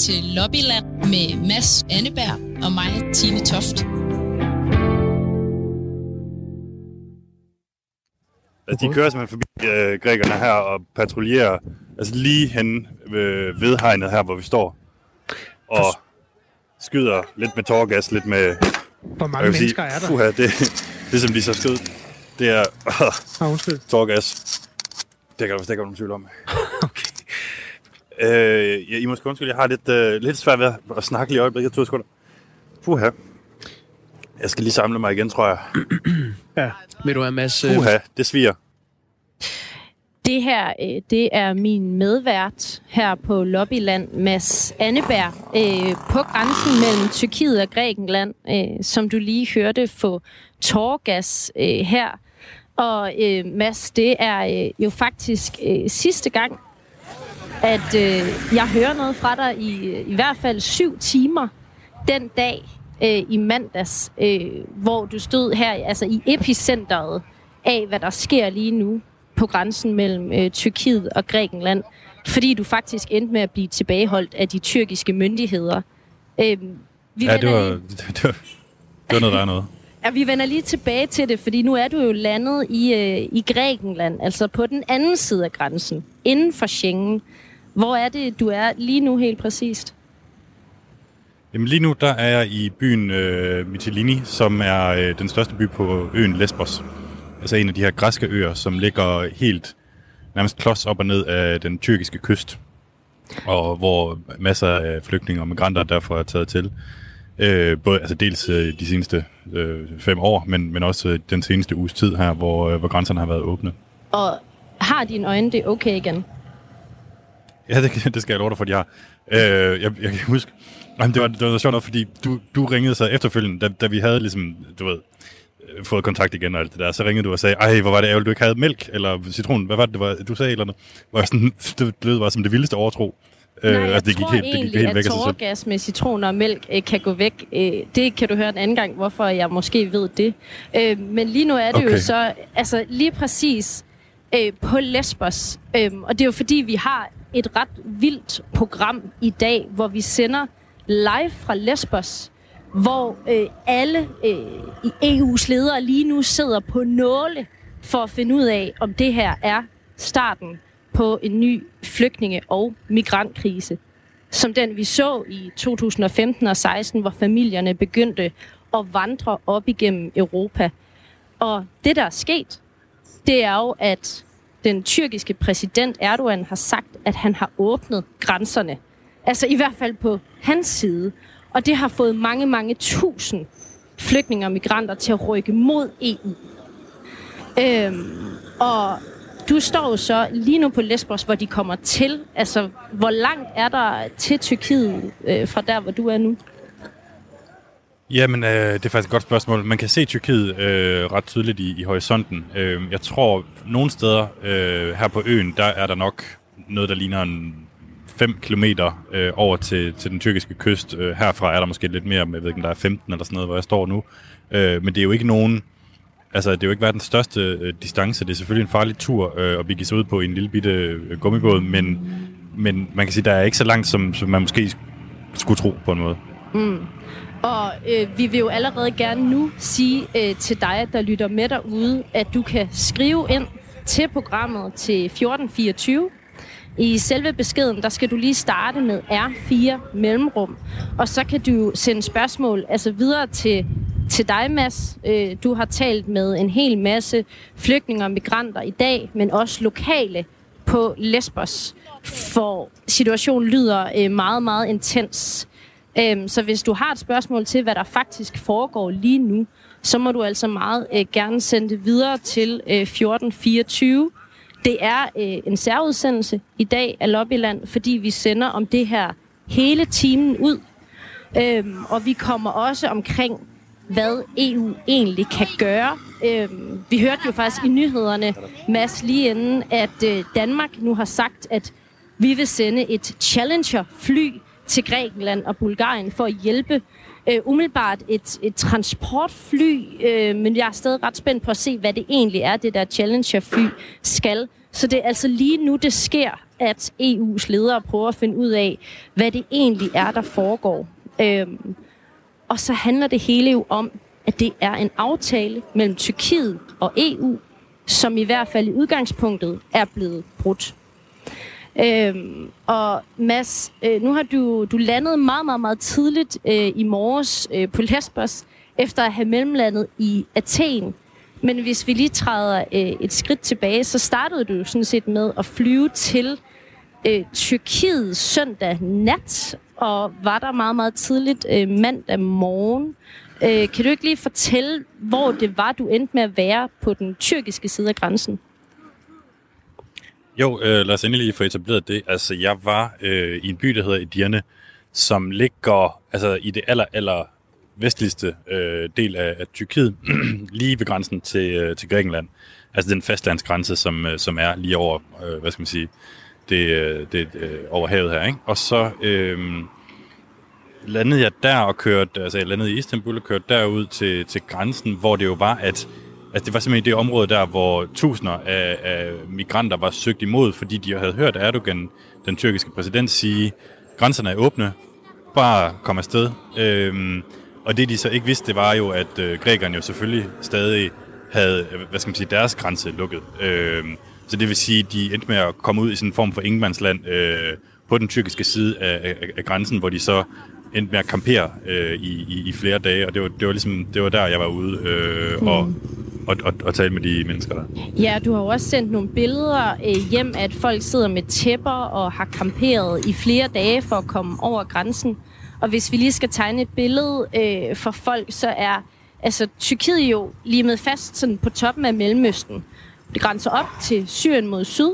til Lobbyland med Mads Anneberg og mig, Tine Toft. Altså, de kører simpelthen forbi øh, grækerne her og patruljerer altså lige hen ved, ved hegnet her, hvor vi står. Og skyder lidt med tårgas, lidt med... Hvor mange mennesker er der? Puha, det, det som de så skød, det er Ah, undskyld. tårgas. Det kan der vist ikke være nogen tvivl om. Okay. Øh, ja, I måske undskylde, jeg har lidt, øh, lidt svært ved at snakke lige i øjeblikket. To sekunder. Puha. Jeg skal lige samle mig igen, tror jeg. Ja. Vil du have, Mads? øh, Puha, det sviger. Det her, øh, det er min medvært her på Lobbyland, Mads Anneberg, øh, på grænsen mellem Tyrkiet og Grækenland, øh, som du lige hørte få tårgas øh, her. Og øh, Mads, det er øh, jo faktisk øh, sidste gang, at øh, jeg hører noget fra dig i, i hvert fald syv timer den dag øh, i mandags, øh, hvor du stod her altså i epicenteret af, hvad der sker lige nu på grænsen mellem øh, Tyrkiet og Grækenland, fordi du faktisk endte med at blive tilbageholdt af de tyrkiske myndigheder. Øh, vi Ja, det var, lige- det, var, det var noget værd noget. Ja, vi vender lige tilbage til det, fordi nu er du jo landet i, øh, i Grækenland, altså på den anden side af grænsen, inden for Schengen. Hvor er det, du er lige nu helt præcist? Jamen lige nu, der er jeg i byen øh, Mytilini, som er øh, den største by på øen Lesbos. Altså en af de her græske øer, som ligger helt nærmest klods op og ned af den tyrkiske kyst. Og hvor masser af flygtninge og migranter derfor er taget til. Øh, både, altså dels øh, de seneste øh, fem år, men, men også øh, den seneste uges tid her, hvor, øh, hvor grænserne har været åbne. Og har dine øjne det okay igen? Ja, det, det skal jeg love dig for, de har. Øh, jeg, jeg kan huske, jamen, det var, det var sjovt nok, fordi du, du ringede så efterfølgende, da, da vi havde ligesom, du ved, øh, fået kontakt igen og alt det der, så ringede du og sagde, ej, hvor var det ærgerligt, du ikke havde mælk, eller citron, hvad var det, det var, du sagde eller noget? Jeg sådan, det lød bare som det vildeste overtro. Nej, jeg altså, det tror helt, det egentlig, gik helt væk at tårgas med citron og mælk øh, kan gå væk. Øh, det kan du høre en anden gang, hvorfor jeg måske ved det. Øh, men lige nu er det Okay. jo så, altså lige præcis øh, på Lesbos. Øh, og det er jo fordi, vi har et ret vildt program i dag, hvor vi sender live fra Lesbos, hvor øh, alle øh, i EU's ledere lige nu sidder på nåle for at finde ud af, om det her er starten på en ny flygtninge- og migrantkrise, som den vi så i 2015 og 16, hvor familierne begyndte at vandre op igennem Europa. Og det, der er sket, det er jo, at den tyrkiske præsident Erdogan har sagt, at han har åbnet grænserne. Altså i hvert fald på hans side. Og det har fået mange, mange tusind flygtninge og migranter til at rykke mod EU. Øhm, og du står jo så lige nu på Lesbos, hvor de kommer til. Altså, hvor langt er der til Tyrkiet øh, fra der, hvor du er nu? Jamen, øh, det er faktisk et godt spørgsmål. Man kan se Tyrkiet øh, ret tydeligt i, i horisonten. Øh, jeg tror, nogle steder øh, her på øen, der er der nok noget, der ligner en 5 km øh, over til, til den tyrkiske kyst. Øh, herfra er der måske lidt mere, men jeg ved ikke, om der er 15 eller sådan noget, hvor jeg står nu. Øh, men det er jo ikke nogen... Altså, det er jo ikke verdens største øh, distance. Det er selvfølgelig en farlig tur øh, at begive sig ud på i en lille bitte øh, gummibåd, men, men man kan sige, der er ikke så langt, som, som man måske skulle tro på en måde. Mm. Og øh, vi vil jo allerede gerne nu sige øh, til dig, der lytter med derude, at du kan skrive ind til programmet til 1424. I selve beskeden, der skal du lige starte med R4 mellemrum, og så kan du sende spørgsmål altså videre til, til dig, Mads. Øh, du har talt med en hel masse flygtninge og migranter i dag, men også lokale på Lesbos, for situationen lyder øh, meget, meget intens. Øhm, så hvis du har et spørgsmål til, hvad der faktisk foregår lige nu, så må du altså meget øh, gerne sende det videre til øh, 1424. Det er øh, en særudsendelse i dag af Lobbyland, fordi vi sender om det her hele timen ud. Øhm, og vi kommer også omkring, hvad EU egentlig kan gøre. Øhm, vi hørte jo faktisk i nyhederne, Mads, lige inden, at øh, Danmark nu har sagt, at vi vil sende et Challenger-fly til Grækenland og Bulgarien for at hjælpe øh, umiddelbart et, et transportfly, øh, men jeg er stadig ret spændt på at se, hvad det egentlig er, det der Challenger-fly skal. Så det er altså lige nu, det sker, at EU's ledere prøver at finde ud af, hvad det egentlig er, der foregår. Øhm, og så handler det hele jo om, at det er en aftale mellem Tyrkiet og EU, som i hvert fald i udgangspunktet er blevet brudt. Øhm, og Mads, øh, nu har du, du landet meget, meget, meget tidligt øh, i morges øh, på Lesbos, efter at have mellemlandet i Athen. Men hvis vi lige træder øh, et skridt tilbage, så startede du sådan set med at flyve til øh, Tyrkiet søndag nat, og var der meget, meget tidligt øh, mandag morgen. Øh, kan du ikke lige fortælle, hvor det var, du endte med at være på den tyrkiske side af grænsen? Jo, øh, lad os endelig lige få etableret det. Altså, jeg var øh, i en by, der hedder Edirne, som ligger altså, i det aller, aller vestligste øh, del af, af Tyrkiet, lige ved grænsen til, øh, til Grækenland. Altså den fastlandsgrænse, som, øh, som er lige over, øh, hvad skal man sige, det, øh, det øh, over havet her. Ikke? Og så øh, landede jeg der og kørte, altså jeg landede i Istanbul og kørte derud til, til grænsen, hvor det jo var, at Altså det var simpelthen det område der, hvor tusinder af, af migranter var søgt imod, fordi de havde hørt Erdogan, den tyrkiske præsident, sige, grænserne er åbne, bare kom afsted. Øhm, og det de så ikke vidste, det var jo, at øh, grækerne jo selvfølgelig stadig havde, øh, hvad skal man sige, deres grænse lukket. Øhm, så det vil sige, at de endte med at komme ud i sådan en form for ingenmandsland øh, på den tyrkiske side af, af, af grænsen, hvor de så endte med at kampere øh, i, i, i flere dage, og det var, det var ligesom, det var der, jeg var ude øh, og, mm. og, og, og tale med de mennesker der. Ja, du har jo også sendt nogle billeder øh, hjem, at folk sidder med tæpper og har kamperet i flere dage for at komme over grænsen. Og hvis vi lige skal tegne et billede øh, for folk, så er altså, Tyrkiet jo lige med fast sådan på toppen af Mellemøsten. Det grænser op til Syrien mod syd,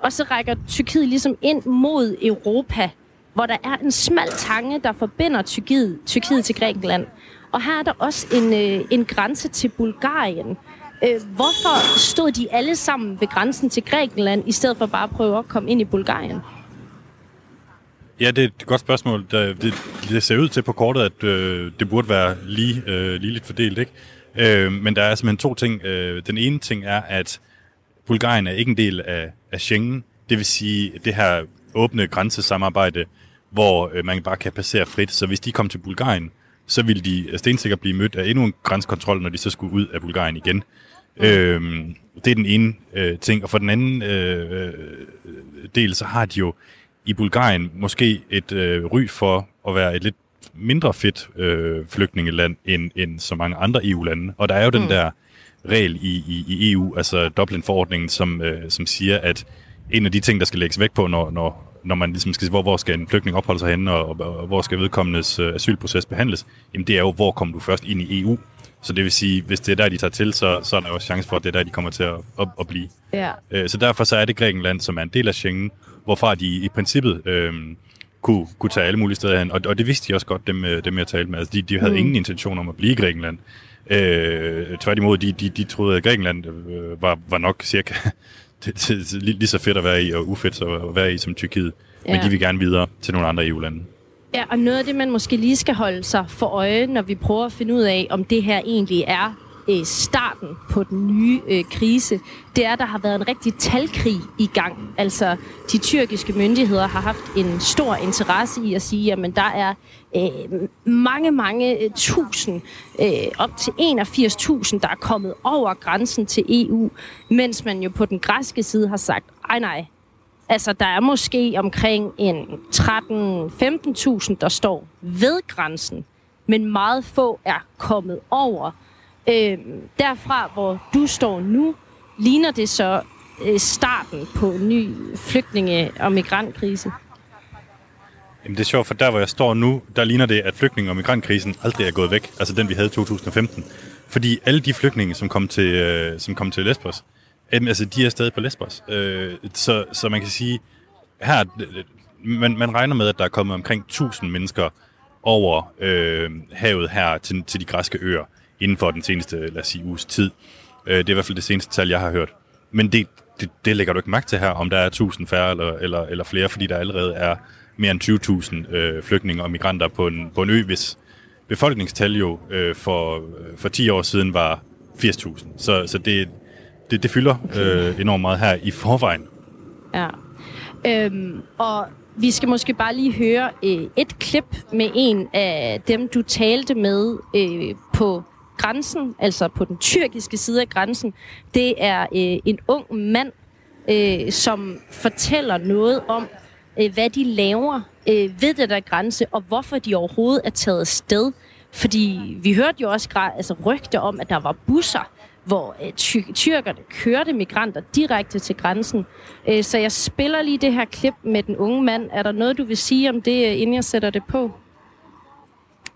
og så rækker Tyrkiet ligesom ind mod Europa, hvor der er en smal tange, der forbinder Tyrkiet, Tyrkiet til Grækenland. Og her er der også en, øh, en grænse til Bulgarien. Øh, hvorfor stod de alle sammen ved grænsen til Grækenland, i stedet for bare at prøve at komme ind i Bulgarien? Ja, det er et godt spørgsmål. Det, det ser ud til på kortet, at øh, det burde være lige, øh, ligeligt fordelt, ikke? Øh, men der er simpelthen to ting. Øh, den ene ting er, at Bulgarien er ikke en del af, af Schengen. Det vil sige, det her åbne grænsesamarbejde, hvor øh, man bare kan passere frit. Så hvis de kom til Bulgarien, så ville de stensikkert blive mødt af endnu en grænsekontrol, når de så skulle ud af Bulgarien igen. Øhm, det er den ene øh, ting. Og for den anden øh, øh, del, så har de jo i Bulgarien måske et øh, ry for at være et lidt mindre fedt øh, flygtningeland end, end så mange andre EU-lande. Og der er jo mm. den der regel i, i, i EU, altså Dublin-forordningen, som, øh, som siger, at en af de ting, der skal lægges væk på, når, når, når man ligesom skal hvor, hvor skal en flygtning opholde sig henne, og, og, og hvor skal vedkommendes øh, asylproces behandles, jamen det er jo, hvor kommer du først ind i EU. Så det vil sige, hvis det er der, de tager til, så, så er der jo chance for, at det er der, de kommer til at, at, at blive. Ja. Øh, så derfor så er det Grækenland, som er en del af Schengen, hvorfra de i princippet øh, kunne, kunne tage alle mulige steder hen. Og, og det vidste de også godt, dem, øh, dem jeg talte med. Altså, de, de havde mm. ingen intention om at blive i Grækenland. Øh, tværtimod, de, de, de troede, at Grækenland øh, var, var nok cirka det, det, det, lige så fedt at være i, og ufedt at være i som Tyrkiet. Ja. Men de vil gerne videre til nogle andre EU-lande. Ja, og noget af det, man måske lige skal holde sig for øje, når vi prøver at finde ud af, om det her egentlig er øh, starten på den nye øh, krise, det er, at der har været en rigtig talkrig i gang. Altså, de tyrkiske myndigheder har haft en stor interesse i at sige, at der er øh, mange, mange øh, tusind, øh, op til 81.000, der er kommet over grænsen til EU, mens man jo på den græske side har sagt, ej nej, Altså, der er måske omkring en 13-15.000, der står ved grænsen, men meget få er kommet over. Øh, derfra, hvor du står nu, ligner det så øh, starten på en ny flygtninge- og migrantkrise? Jamen det er sjovt, for der hvor jeg står nu, der ligner det, at flygtninge- og migrantkrisen aldrig er gået væk. Altså den, vi havde i 2015. Fordi alle de flygtninge, som kom til, øh, som kom til Lesbos, øh, altså de er stadig på Lesbos. Øh, så, så man kan sige, her, øh, man, man regner med, at der er kommet omkring 1000 mennesker over øh, havet her til, til de græske øer inden for den seneste, lad os sige, uges tid. Øh, det er i hvert fald det seneste tal, jeg har hørt. Men det, det, det lægger du ikke mærke til her, om der er 1000 færre eller, eller, eller flere, fordi der allerede er mere end 20.000 øh, flygtninge og migranter på en, på en ø, hvis befolkningstal jo øh, for, for 10 år siden var 80.000. Så, så det, det, det fylder øh, enormt meget her i forvejen. Ja. Øhm, og vi skal måske bare lige høre øh, et klip med en af dem, du talte med øh, på grænsen, altså på den tyrkiske side af grænsen. Det er øh, en ung mand, øh, som fortæller noget om, øh, hvad de laver øh, ved det der grænse, og hvorfor de overhovedet er taget sted. Fordi vi hørte jo også altså, rygter om, at der var busser, hvor øh, ty- tyrkerne kørte migranter direkte til grænsen. Øh, så jeg spiller lige det her klip med den unge mand. Er der noget, du vil sige om det, øh, inden jeg sætter det på?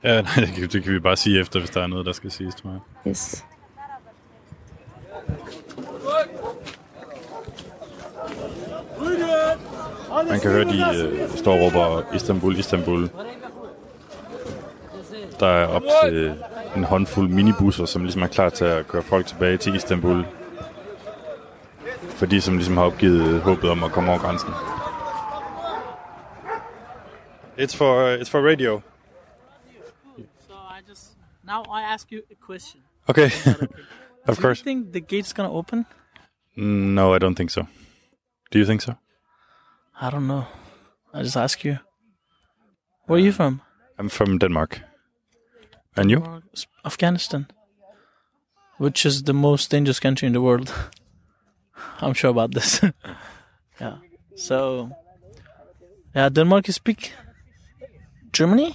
Ja, nej, det, kan, det kan vi bare sige efter, hvis der er noget, der skal siges, tror jeg. Yes. Man kan høre, de øh, står og råber Istanbul, Istanbul. Der er op til en håndfuld minibusser, som ligesom er klar til at køre folk tilbage til Istanbul. For de, som ligesom har opgivet håbet om at komme over grænsen. It's for, uh, it's for radio. So I just now I ask you a question. Okay, of Do course. you think the gate's gonna open? No, I don't think so. Do you think so? I don't know. I just ask you. Where are you from? I'm from Denmark. And you? Afghanistan, which is the most dangerous country in the world. I'm sure about this. yeah. So, yeah, Denmark you speak Germany.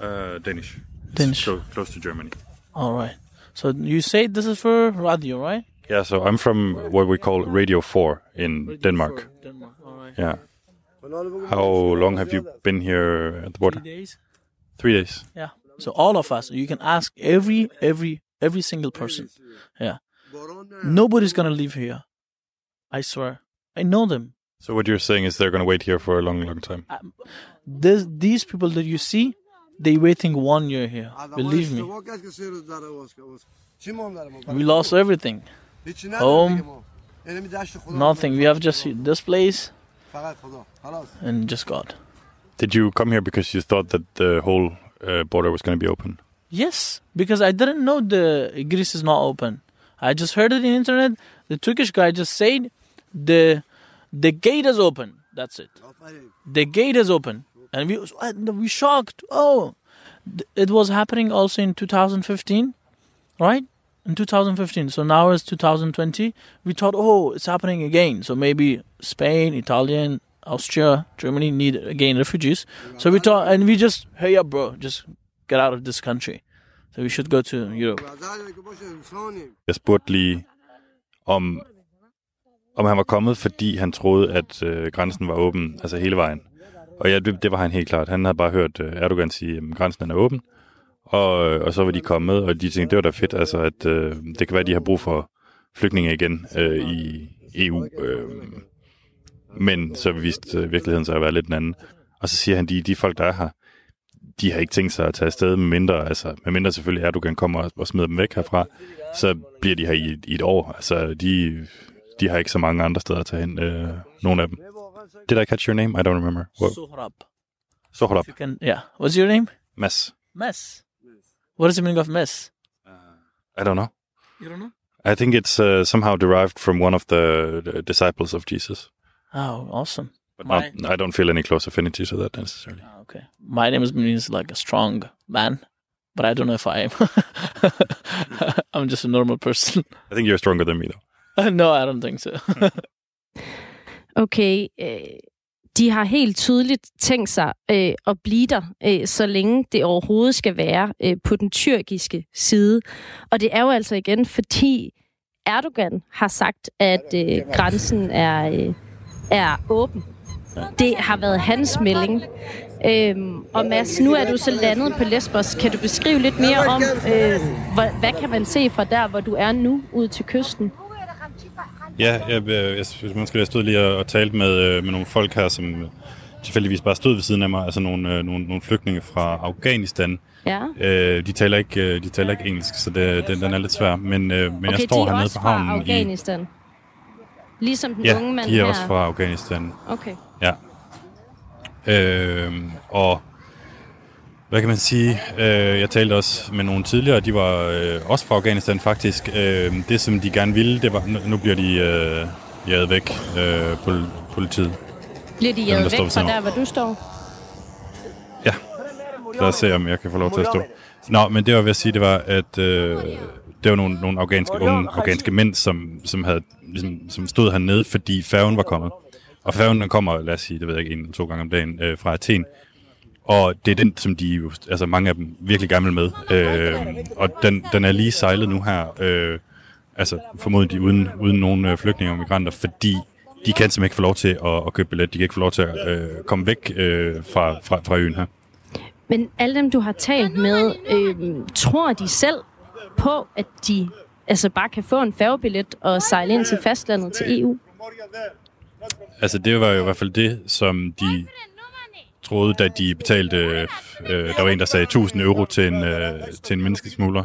Uh, Danish. Danish. So close to Germany. All right. So you say this is for radio, right? Yeah, so I'm from what we call Radio 4 in Denmark. Denmark. All right. Yeah. How long have you been here at the border? Three days. Three days. Yeah. So all of us, you can ask every every every single person. Yeah. Nobody's gonna leave here. I swear. I know them. So what you're saying is they're going to wait here for a long, long time. Um, this, these people that you see, they waiting one year here. Believe me. We lost everything. Home. Nothing. We have just this place and just God. Did you come here because you thought that the whole uh, border was going to be open? Yes, because I didn't know the Greece is not open. I just heard it in internet. The Turkish guy just said the the gate is open. That's it. The gate is open, and we uh, and we shocked. Oh, it was happening also in 2015, right? In 2015. So now it's 2020. We thought, oh, it's happening again. So maybe Spain, Italian, Austria, Germany need again refugees. So we thought, and we just, hey up, bro, just get out of this country. So we should go to Europe. Jeg spurgte lige, om, om han var kommet, fordi han troede, at øh, grænsen var åben, altså hele vejen. Og ja, det, det var han helt klart. Han havde bare hørt øh, Erdogan sige, at grænsen er åben. Og, øh, og så var de kommet, og de tænkte, det var da fedt, altså, at øh, det kan være, at de har brug for flygtninge igen øh, i EU. Øh, men så viste øh, virkeligheden sig at være lidt en anden. Og så siger han, de, de folk, der er her, de har ikke tænkt sig at tage afsted, med mindre, altså, med mindre selvfølgelig Erdogan kommer og, og smider dem væk herfra, så bliver de her i, i et år. Altså, de, de har ikke så mange andre steder at tage hen, øh, nogle af dem. Did I catch your name? I don't remember. What? Sohrab. Sohrab. You can, yeah. What's your name? Mess. Mess. What is the meaning of mess? I don't know. You don't know? I think it's uh, somehow derived from one of the, the disciples of Jesus. Oh, awesome. But My- not, I don't feel any close affinity to that necessarily. Ah, Okay. My name is means like a strong man, but I don't know if I am. I'm just a normal person. I think you're stronger than me, though. no, I don't think so. Okay, øh, de har helt tydeligt tænkt sig øh, at blive der, øh, så længe det overhovedet skal være øh, på den tyrkiske side. Og det er jo altså igen, fordi Erdogan har sagt, at øh, grænsen er, øh, er åben. Det har været hans melding. Øhm, og Mads, nu er du så landet på Lesbos. Kan du beskrive lidt mere om, øh, hvad, hvad kan man se fra der, hvor du er nu, ud til kysten? Ja, jeg, jeg, jeg synes måske, jeg stod lige og, og talte med, øh, med nogle folk her, som tilfældigvis bare stod ved siden af mig, altså nogle, øh, nogle, nogle flygtninge fra Afghanistan. Ja. Øh, de, taler ikke, øh, de taler ikke engelsk, så det, den, den er lidt svær, men, øh, men Okay, jeg står de er hernede også på fra havnen Afghanistan. Ligesom den i... Ja, unge mand de er her. også fra Afghanistan. Okay. Ja. Øh, og hvad kan man sige? Øh, jeg talte også med nogle tidligere, de var øh, også fra Afghanistan faktisk. Øh, det, som de gerne ville, det var, nu, nu bliver de øh, jaget væk, øh, pol- politiet. Bliver de jaget væk fra der, hvor du står? Ja, lad os se, om jeg kan få lov til at stå. Nå, men det var ved at sige, det var, at øh, det var nogle, nogle afghanske, unge afghanske mænd, som, som, havde, ligesom, som stod hernede, fordi færgen var kommet. Og færgen kommer, lad os sige, det ved jeg ikke, en eller to gange om dagen øh, fra Athen. Og det er den, som de jo, altså mange af dem virkelig gerne vil med. Øh, og den, den er lige sejlet nu her, øh, altså formodentlig uden, uden nogen øh, flygtninge og migranter, fordi de kan simpelthen ikke få lov til at, at købe billet. De kan ikke få lov til at øh, komme væk øh, fra, fra, fra øen her. Men alle dem, du har talt med, øh, tror de selv på, at de altså bare kan få en færgebillet og sejle ind til fastlandet til EU? Altså, det var jo i hvert fald det, som de troede, da de betalte... Øh, der var en, der sagde 1000 euro til en, øh, til en menneskesmugler.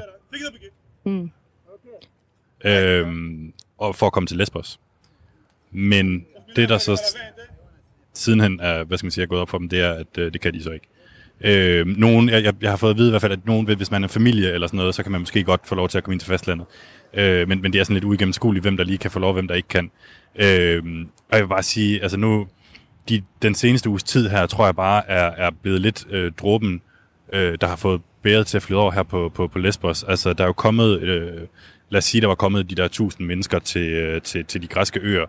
Mm. Øhm, og for at komme til Lesbos. Men det, der så sidenhen er, hvad skal man sige, er gået op for dem, det er, at øh, det kan de så ikke. Øh, nogen, jeg, jeg, har fået at vide i hvert fald, at nogen, hvis man er familie eller sådan noget, så kan man måske godt få lov til at komme ind til fastlandet. Øh, men, men det er sådan lidt uigennemskueligt, hvem der lige kan få lov, og hvem der ikke kan. Øh, og jeg vil bare sige, altså nu, de, den seneste uges tid her, tror jeg bare er, er blevet lidt øh, dråben, øh, der har fået bæret til at flyde over her på, på, på Lesbos. Altså, der er jo kommet, øh, lad os sige, der var kommet de der tusind mennesker til, øh, til, til de græske øer.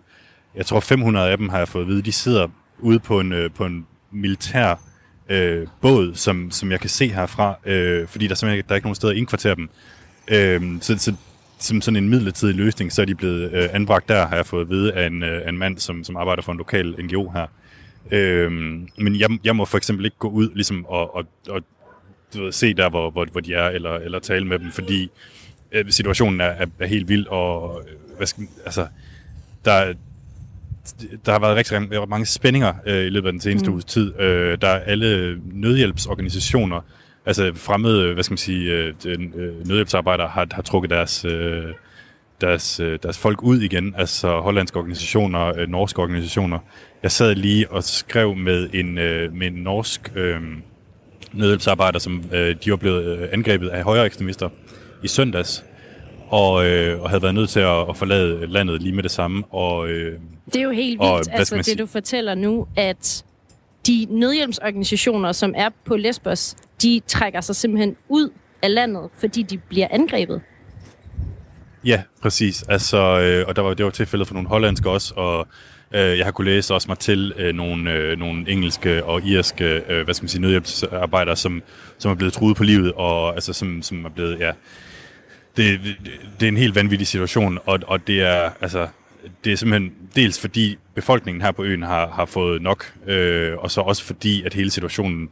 Jeg tror 500 af dem har jeg fået at vide, de sidder ude på en, øh, på en militær øh, båd, som, som jeg kan se herfra, øh, fordi der simpelthen der er ikke nogen steder at indkvartere dem. Øh, så, så som sådan en midlertidig løsning, så er de blevet øh, anbragt der, har jeg fået at vide af en, øh, en mand, som, som arbejder for en lokal NGO her. Øhm, men jeg, jeg må for eksempel ikke gå ud ligesom, og, og, og du ved, se der, hvor, hvor, hvor de er, eller, eller tale med dem, fordi øh, situationen er, er, er helt vild, og øh, hvad skal, altså, der, der har været rigtig, mange spændinger øh, i løbet af den seneste mm. uges tid. Øh, der er alle nødhjælpsorganisationer, altså fremmede, hvad skal man sige, øh, øh, nødhjælpsarbejdere har, har trukket deres, øh, deres, øh, deres folk ud igen, altså hollandske organisationer, øh, norske organisationer. Jeg sad lige og skrev med en, øh, med en norsk øh, nødhjælpsarbejder, som øh, de var blevet angrebet af højere ekstremister i søndags, og, øh, og havde været nødt til at, at forlade landet lige med det samme. Og, øh, Det er jo helt Og vildt, hvad altså det du fortæller nu, at de nødhjælpsorganisationer, som er på Lesbos, de trækker sig simpelthen ud af landet, fordi de bliver angrebet. Ja, præcis. Altså, øh, og der var, det var tilfældet for nogle hollandske også, og øh, jeg har kunne læse også mig til øh, nogle, øh, nogle engelske og irske, øh, hvad skal man sige, nødhjælpsarbejdere, som, som er blevet truet på livet, og altså, som, som er blevet, ja, det, det er en helt vanvittig situation, og, og det er, altså, det er simpelthen dels fordi befolkningen her på øen har, har fået nok, øh, og så også fordi, at hele situationen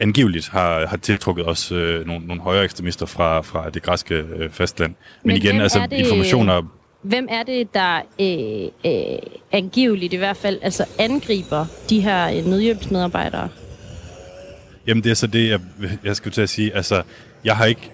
angiveligt har, har tiltrukket os øh, nogle, nogle højere ekstremister fra, fra det græske øh, fastland. Men, Men igen, altså det- informationer... Hvem er det, der øh, øh, angiveligt i hvert fald altså angriber de her øh, nødhjælpsmedarbejdere? Jamen det er så det, jeg, jeg skulle til at sige. Altså, jeg har ikke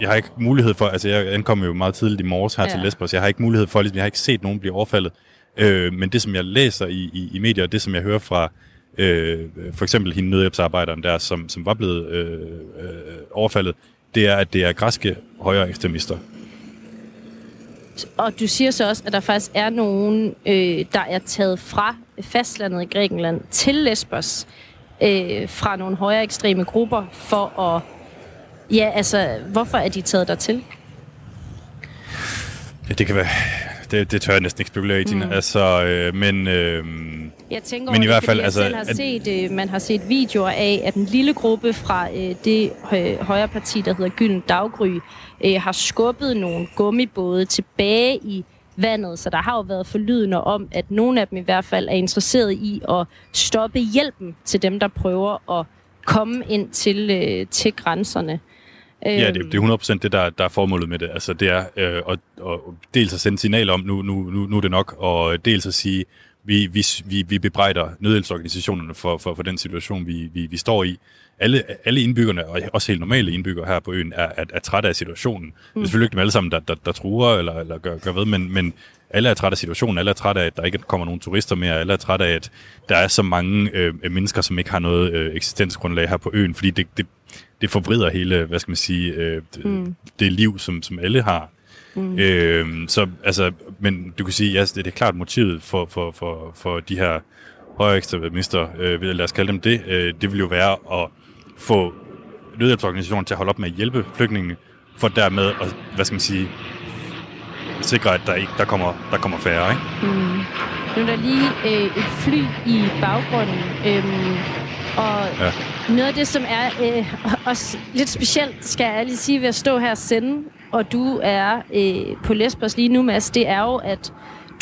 jeg har ikke mulighed for, altså jeg ankom jo meget tidligt i morges her ja. til Lesbos, jeg har ikke mulighed for, ligesom, jeg har ikke set nogen blive overfaldet. Øh, men det, som jeg læser i, i, i medier, og det, som jeg hører fra øh, for eksempel hende nødhjælpsarbejderen der, som, som var blevet øh, øh, overfaldet, det er, at det er græske højere ekstremister. Og du siger så også, at der faktisk er nogen, øh, der er taget fra fastlandet i Grækenland til Lesbos øh, fra nogle højere ekstreme grupper for at... Ja, altså, hvorfor er de taget dertil? Ja, det kan være... Det, det tør jeg næsten ikke spekulere i, Tina. Altså, øh, men... Øh, Jeg tænker Men i over hvert det, fald, fordi altså, jeg selv har at- set, øh, man har set videoer af, at en lille gruppe fra øh, det øh, højre parti, der hedder Gylden Daggry, øh, har skubbet nogle gummibåde tilbage i vandet, så der har jo været forlydende om, at nogle af dem i hvert fald er interesseret i at stoppe hjælpen til dem, der prøver at komme ind til, øh, til grænserne. Ja, Øhm, det, det er 100% det, der, der er formålet med det. Altså, det er øh, at, at dels at sende signal om, nu, nu, nu, nu er det nok, og dels at sige, vi, vi, vi, vi bebrejder nødhjælpsorganisationerne for, for, for den situation, vi, vi, vi står i. Alle, alle indbyggerne, og også helt normale indbyggere her på øen, er, er, er trætte af situationen. Mm. Det er selvfølgelig ikke dem alle sammen, der, der, der truer eller, eller gør, gør ved, men, men alle er trætte af situationen, alle er trætte af, at der ikke kommer nogen turister mere, alle er trætte af, at der er så mange øh, mennesker, som ikke har noget øh, eksistensgrundlag her på øen, fordi det, det, det forvrider hele, hvad skal man sige, øh, det, mm. det liv, som, som alle har. Mm. Øh, så altså, men du kan sige, ja, det, det er klart motivet for, for, for, for de her højere ekstremister, øh, lad os kalde dem det, øh, det vil jo være at få nødhjælpsorganisationen til at holde op med at hjælpe flygtningene, for dermed at, hvad skal man sige, sikre, at der, ikke, der, kommer, der kommer færre. Ikke? Mm. Nu er der lige øh, et fly i baggrunden, øhm, og ja. noget af det, som er øh, også lidt specielt, skal jeg lige sige, ved at stå her og sende, og du er øh, på Lesbos lige nu, Mads, det er jo, at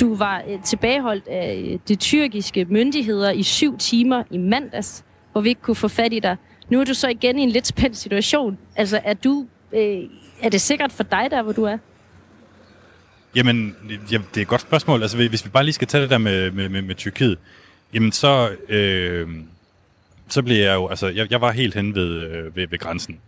du var øh, tilbageholdt af øh, de tyrkiske myndigheder i syv timer i mandags, hvor vi ikke kunne få fat i dig. Nu er du så igen i en lidt spændt situation. Altså, er du... Øh, er det sikkert for dig der, hvor du er? Jamen, ja, det er et godt spørgsmål. Altså, hvis vi bare lige skal tage det der med, med, med, med Tyrkiet, jamen så, øh, så blev jeg jo, altså, jeg, jeg var helt hen ved, øh, ved, ved grænsen.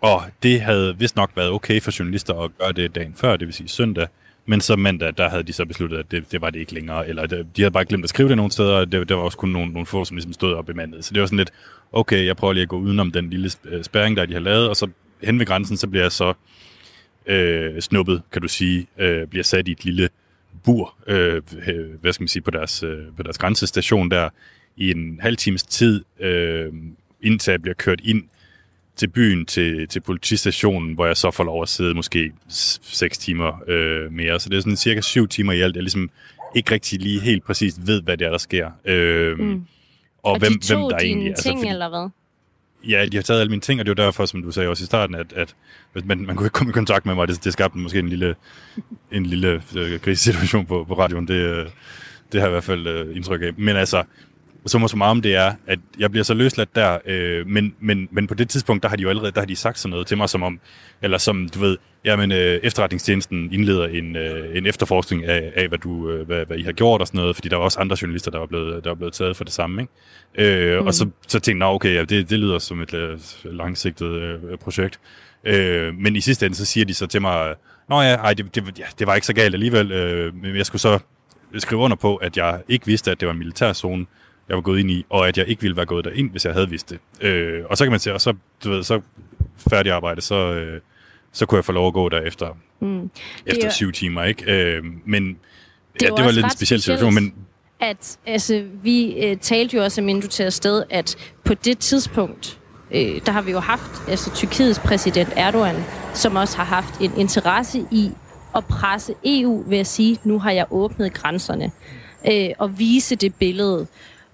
Og det havde vist nok været okay for journalister at gøre det dagen før, det vil sige søndag. Men så mandag, der havde de så besluttet, at det, det var det ikke længere. Eller det, de havde bare glemt at skrive det nogle steder, og det, der var også kun nogle, nogle få, som ligesom stod op i. Så det var sådan lidt, okay, jeg prøver lige at gå udenom den lille øh, spæring, der de har lavet, og så hen ved grænsen, så bliver jeg så øh, snuppet, kan du sige, øh, bliver sat i et lille bur, øh, hvad skal man sige, på deres, øh, på deres grænsestation der, i en halv times tid, øh, indtil jeg bliver kørt ind til byen, til, til politistationen, hvor jeg så får lov at sidde måske 6 timer øh, mere. Så det er sådan cirka 7 timer i alt. Jeg ligesom ikke rigtig lige helt præcis ved, hvad det er, der sker. Øh, mm. Og, og hvem, de hvem der egentlig er. Altså, ting, altså, eller hvad? Ja, de har taget alle mine ting, og det er derfor, som du sagde også i starten, at, at man, man kunne ikke komme i kontakt med mig, det, det skabte måske en lille, en lille øh, krisesituation på, på radioen. Det, øh, det har jeg i hvert fald øh, indtryk af. Men altså, så meget om det er, at jeg bliver så løsladt der, øh, men, men, men på det tidspunkt, der har de jo allerede der har de sagt sådan noget til mig, som om, eller som du ved, jamen øh, efterretningstjenesten indleder en, øh, en efterforskning af, af hvad, du, øh, hvad, hvad I har gjort og sådan noget, fordi der var også andre journalister, der var blevet, der var blevet taget for det samme. Ikke? Øh, mm. Og så, så tænkte jeg, okay, ja, det, det lyder som et øh, langsigtet øh, projekt. Øh, men i sidste ende, så siger de så til mig, Nå ja, ej, det, det, ja, det var ikke så galt alligevel, øh, men jeg skulle så skrive under på, at jeg ikke vidste, at det var en militærzone, jeg var gået ind i, og at jeg ikke ville være gået derind, hvis jeg havde vidst det. Øh, og så kan man sige, og så, du ved, så færdig arbejde, så, øh, så kunne jeg få lov at gå der efter, mm. efter er, syv timer, ikke? Øh, men det, ja, det var lidt en speciel situation, men at altså, vi øh, talte jo også, inden du tager afsted, at på det tidspunkt, øh, der har vi jo haft altså, Tyrkiets præsident Erdogan, som også har haft en interesse i at presse EU ved at sige, nu har jeg åbnet grænserne, øh, og vise det billede.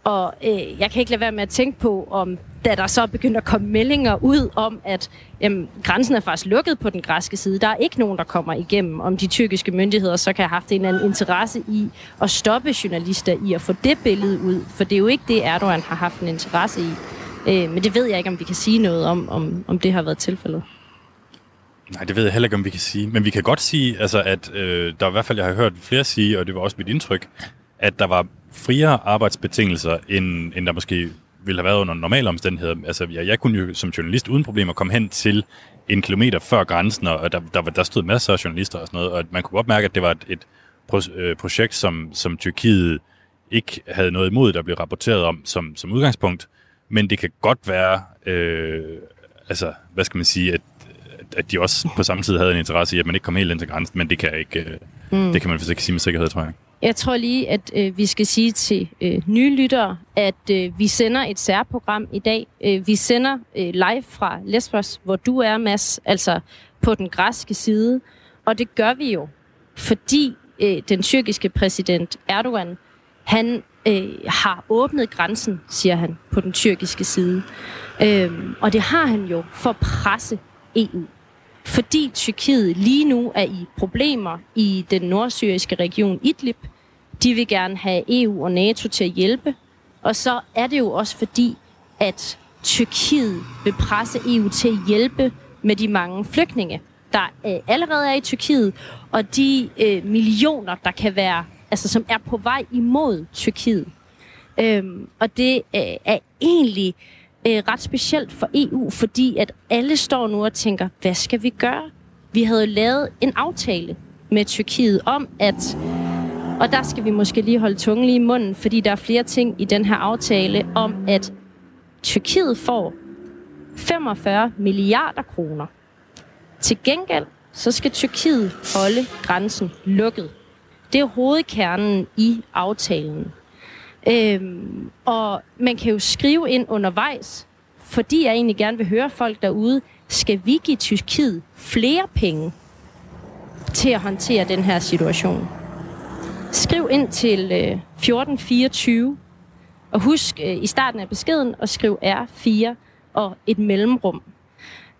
Og øh, jeg kan ikke lade være med at tænke på, om da der så begynder at komme meldinger ud om, at jamen, grænsen er faktisk lukket på den græske side. Der er ikke nogen, der kommer igennem, om de tyrkiske myndigheder så kan have haft en eller anden interesse i at stoppe journalister i at få det billede ud. For det er jo ikke det, Erdogan har haft en interesse i. Øh, men det ved jeg ikke, om vi kan sige noget om, om, om det har været tilfældet. Nej, det ved jeg heller ikke, om vi kan sige. Men vi kan godt sige, altså, at øh, der i hvert fald, jeg har hørt flere sige, og det var også mit indtryk, at der var friere arbejdsbetingelser, end, end der måske ville have været under normale omstændigheder. Altså, jeg, jeg kunne jo som journalist uden problemer komme hen til en kilometer før grænsen, og der, der, der stod masser af journalister og sådan noget, og man kunne godt mærke, at det var et, et øh, projekt, som, som Tyrkiet ikke havde noget imod, der blev rapporteret om som, som udgangspunkt, men det kan godt være, øh, altså, hvad skal man sige, at, at de også på samme tid havde en interesse i, at man ikke kom helt ind til grænsen, men det kan, ikke, øh, mm. det kan man faktisk ikke sige med sikkerhed, tror jeg. Jeg tror lige, at øh, vi skal sige til øh, nye lyttere, at øh, vi sender et særprogram i dag. Øh, vi sender øh, live fra Lesbos, hvor du er, Mads, altså på den græske side. Og det gør vi jo, fordi øh, den tyrkiske præsident Erdogan, han øh, har åbnet grænsen, siger han, på den tyrkiske side. Øh, og det har han jo for at presse EU fordi Tyrkiet lige nu er i problemer i den nordsyriske region Idlib. De vil gerne have EU og NATO til at hjælpe. Og så er det jo også fordi, at Tyrkiet vil presse EU til at hjælpe med de mange flygtninge, der øh, allerede er i Tyrkiet, og de øh, millioner, der kan være altså som er på vej imod Tyrkiet. Øhm, og det øh, er egentlig øh, Øh, ret specielt for EU, fordi at alle står nu og tænker, hvad skal vi gøre? Vi havde lavet en aftale med Tyrkiet om, at og der skal vi måske lige holde tungen lige i munden, fordi der er flere ting i den her aftale om, at Tyrkiet får 45 milliarder kroner. Til gengæld, så skal Tyrkiet holde grænsen lukket. Det er hovedkernen i aftalen. Øhm, og man kan jo skrive ind undervejs, fordi jeg egentlig gerne vil høre folk derude, skal vi give Tyrkiet flere penge til at håndtere den her situation? Skriv ind til øh, 1424, og husk øh, i starten af beskeden at skrive R4 og et mellemrum.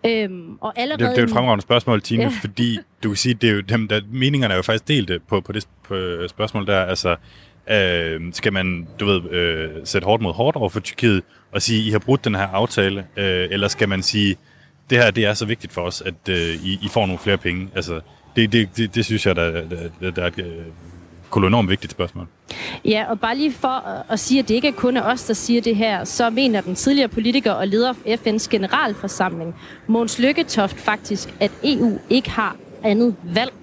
Øhm, og allerede Det, det er jo et fremragende spørgsmål, Tine, ja. Ja. fordi du kan sige, det er jo dem, der, meningerne er jo faktisk delte på, på det på øh, spørgsmål der. Altså, øh, skal man, du ved, øh, sætte hårdt mod hårdt over for Tyrkiet og sige, I har brudt den her aftale, øh, eller skal man sige, det her det er så vigtigt for os, at øh, I, I får nogle flere penge? Altså, det, det, det, det synes jeg, der, der, der er et øh, kolonormt vigtigt spørgsmål. Ja, og bare lige for at, sige, at det ikke er kun os, der siger det her, så mener den tidligere politiker og leder for FN's generalforsamling, Måns Lykketoft, faktisk, at EU ikke har andet valg.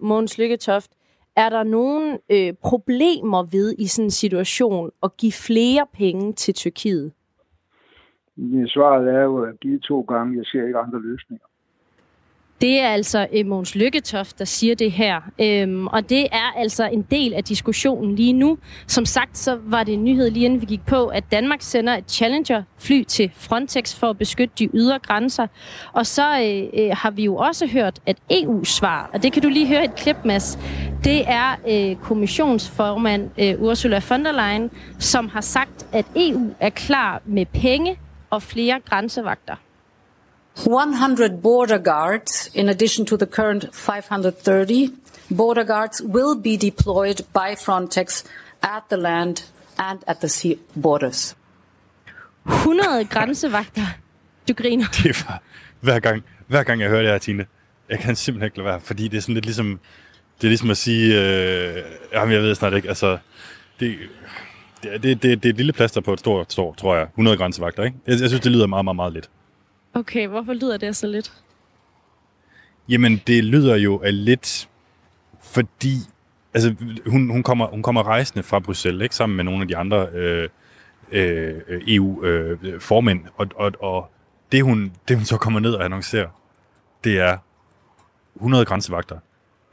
Måns Lykketoft, er der nogle øh, problemer ved i sådan en situation at give flere penge til Tyrkiet? Svaret er jo at give to gange. Jeg ser ikke andre løsninger. Det er altså øh, Måns Lykketoft, der siger det her. Øhm, og det er altså en del af diskussionen lige nu. Som sagt, så var det en nyhed lige inden vi gik på, at Danmark sender et Challenger-fly til Frontex for at beskytte de ydre grænser. Og så øh, øh har vi jo også hørt, at EU svar, og det kan du lige høre et klip, Mads, det er øh, kommissionsformand øh, Ursula von der Leyen, som har sagt, at EU er klar med penge og flere grænsevagter. 100 border guards, in addition to the current 530 border guards, will be deployed by Frontex at the land and at the sea borders. 100 grænsevagter. Du griner. Det er bare, hver gang, hver gang jeg hører det her, Tine, jeg kan simpelthen ikke lade være, fordi det er sådan lidt ligesom, det er ligesom at sige, øh, jamen jeg ved snart ikke, altså, det, det, det, det, det er et lille plaster på et stort, stort, tror jeg, 100 grænsevagter, ikke? Jeg, jeg synes, det lyder meget, meget, meget lidt. Okay, hvorfor lyder det så lidt? Jamen, det lyder jo af lidt, fordi altså, hun, hun, kommer, hun kommer rejsende fra Bruxelles, ikke, sammen med nogle af de andre øh, øh, EU-formænd, øh, og, og, og det, hun, det, hun så kommer ned og annoncerer, det er 100 grænsevagter.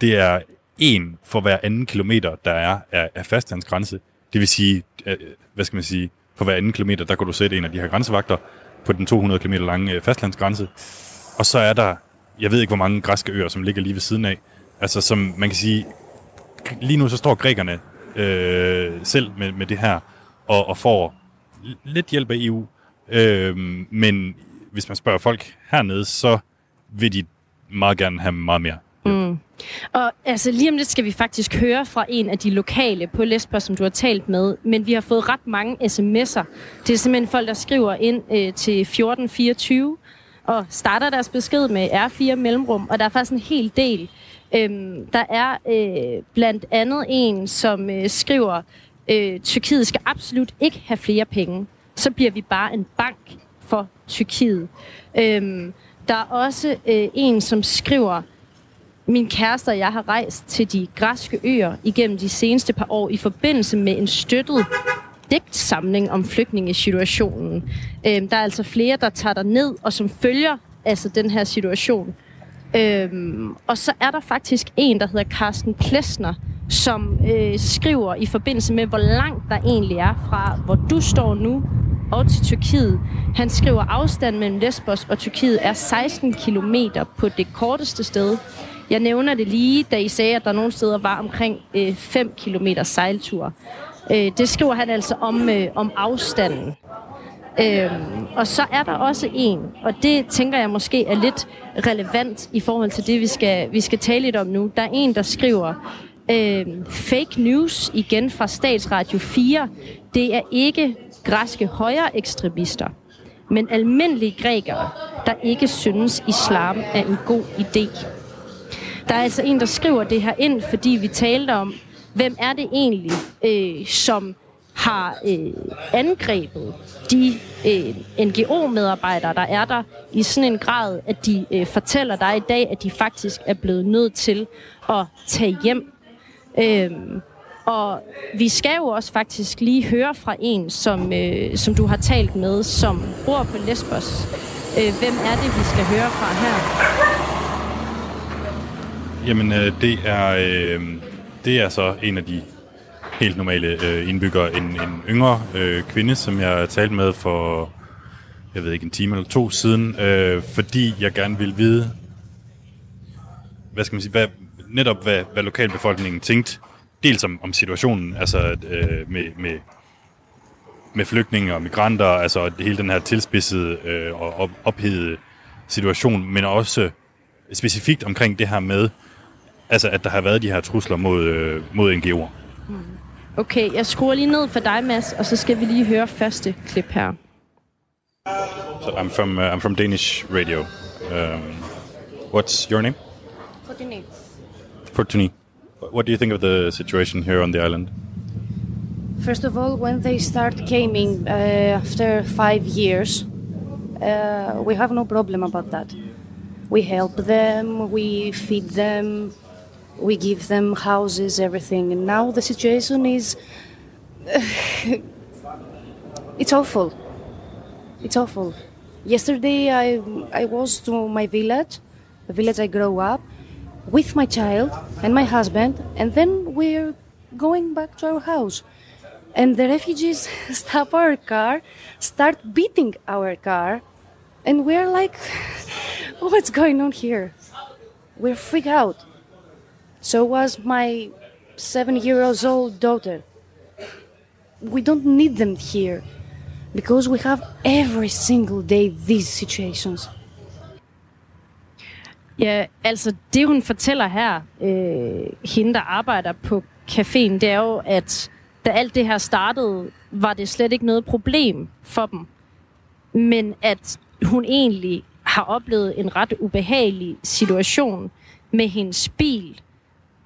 Det er en for hver anden kilometer, der er af, af fastlandsgrænse. Det vil sige, øh, hvad skal man sige, for hver anden kilometer, der kan du sætte en af de her grænsevagter på den 200 km lange øh, fastlandsgrænse. Og så er der, jeg ved ikke, hvor mange græske øer, som ligger lige ved siden af. Altså, som man kan sige, lige nu så står grækerne øh, selv med, med det her, og, og får lidt hjælp af EU. Øh, men hvis man spørger folk hernede, så vil de meget gerne have meget mere. Mm. Og altså, lige om lidt skal vi faktisk høre fra en af de lokale på Lesbos, som du har talt med. Men vi har fået ret mange sms'er. Det er simpelthen folk, der skriver ind øh, til 1424 og starter deres besked med R4 mellemrum. Og der er faktisk en hel del. Øhm, der er øh, blandt andet en, som øh, skriver, øh, Tyrkiet skal absolut ikke have flere penge. Så bliver vi bare en bank for Tyrkiet. Øhm, der er også øh, en, som skriver, min kæreste og jeg har rejst til de græske øer igennem de seneste par år i forbindelse med en støttet digtsamling om flygtningesituationen. Øhm, der er altså flere, der tager der ned og som følger altså den her situation. Øhm, og så er der faktisk en, der hedder Carsten Plesner, som øh, skriver i forbindelse med, hvor langt der egentlig er fra, hvor du står nu, og til Tyrkiet. Han skriver, afstanden mellem Lesbos og Tyrkiet er 16 km på det korteste sted. Jeg nævner det lige, da I sagde, at der nogle steder var omkring øh, 5 km sejltur. Øh, det skriver han altså om, øh, om afstanden. Øhm, og så er der også en, og det tænker jeg måske er lidt relevant i forhold til det, vi skal, vi skal tale lidt om nu. Der er en, der skriver, øhm, fake news igen fra Statsradio 4. Det er ikke græske højre ekstremister, men almindelige grækere, der ikke synes, islam er en god idé. Der er altså en, der skriver det her ind, fordi vi talte om, hvem er det egentlig, øh, som har øh, angrebet de øh, NGO-medarbejdere, der er der, i sådan en grad, at de øh, fortæller dig i dag, at de faktisk er blevet nødt til at tage hjem. Øh, og vi skal jo også faktisk lige høre fra en, som, øh, som du har talt med, som bor på Lesbos. Øh, hvem er det, vi skal høre fra her? Jamen, øh, det er øh, det er så en af de helt normale øh, indbyggere, en, en yngre øh, kvinde, som jeg talte med for, jeg ved ikke, en time eller to siden, øh, fordi jeg gerne ville vide, hvad skal man sige, hvad, netop hvad, hvad lokalbefolkningen tænkte, dels om, om situationen, altså øh, med, med, med flygtninge og migranter, altså hele den her tilspidsede øh, og op, ophedede situation, men også specifikt omkring det her med, altså at der har været de her trusler mod, øh, mod NGO'er. Okay, jeg skruer lige ned for dig, Mads, og så skal vi lige høre første klip her. So I'm from uh, I'm from Danish radio. Um, what's your name? Fortuny. What do you think of the situation here on the island? First of all, when they start coming uh, after five years, uh, we have no problem about that. We help them, we feed them, we give them houses, everything. And now the situation is. it's awful. It's awful. Yesterday, I, I was to my village, the village I grew up, with my child and my husband, and then we're going back to our house. And the refugees stop our car, start beating our car, and we're like, what's going on here? We're freaked out. So was my seven years old daughter. We don't need them here because we have every single day these situations. Ja, altså det hun fortæller her, øh, hende der arbejder på caféen, det er jo, at da alt det her startede, var det slet ikke noget problem for dem. Men at hun egentlig har oplevet en ret ubehagelig situation med hendes bil.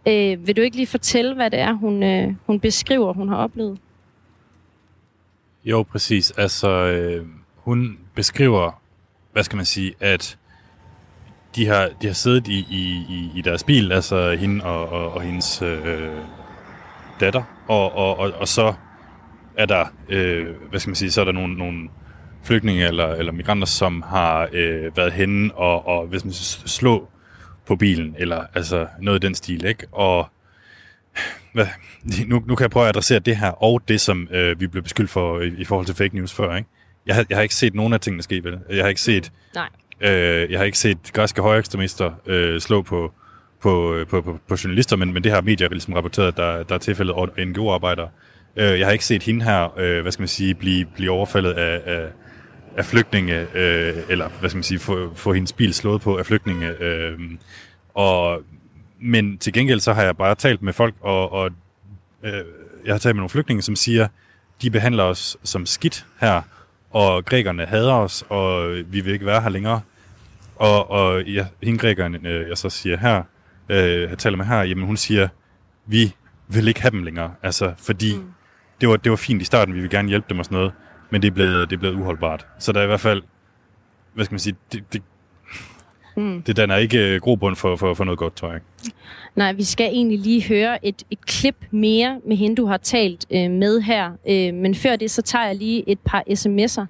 Øh, vil du ikke lige fortælle, hvad det er, hun, øh, hun beskriver, hun har oplevet? Jo, præcis. Altså, øh, hun beskriver, hvad skal man sige, at de har, de har siddet i, i, i, i deres bil, altså hende og, og, og hendes øh, datter, og, og, og, og så er der, øh, hvad skal man sige, så er der nogle, nogle flygtninge eller, eller migranter, som har øh, været henne og, og hvis man slå på bilen, eller altså noget i den stil, ikke? Og hvad, nu, nu kan jeg prøve at adressere det her, og det, som øh, vi blev beskyldt for i, i forhold til fake news før, ikke? Jeg har, jeg har ikke set nogen af tingene ske, vel? Jeg har ikke set, Nej. øh, jeg har ikke set græske højekstremister øh, slå på, på, på, på, på journalister, men, men det har medier ligesom rapporteret, at der, der er tilfældet NGO-arbejdere. Øh, jeg har ikke set hende her, øh, hvad skal man sige, blive, blive overfaldet af, af, af flygtninge, øh, eller hvad skal man sige, få, få hendes bil slået på af flygtninge. Øh, og, men til gengæld så har jeg bare talt med folk, og, og øh, jeg har talt med nogle flygtninge, som siger, de behandler os som skidt her, og grækerne hader os, og vi vil ikke være her længere. Og, og ja, hende grækeren, øh, jeg så siger her, øh, jeg taler med her, jamen hun siger, vi vil ikke have dem længere, altså fordi mm. det, var, det var fint i starten, vi vil gerne hjælpe dem og sådan noget, men det er blevet, det er blevet uholdbart. Så der er i hvert fald, hvad skal man sige, det, det, mm. det den er ikke øh, grobund for, for, for noget godt, tror jeg. Nej, vi skal egentlig lige høre et, et klip mere med hende, du har talt øh, med her. Øh, men før det, så tager jeg lige et par sms'er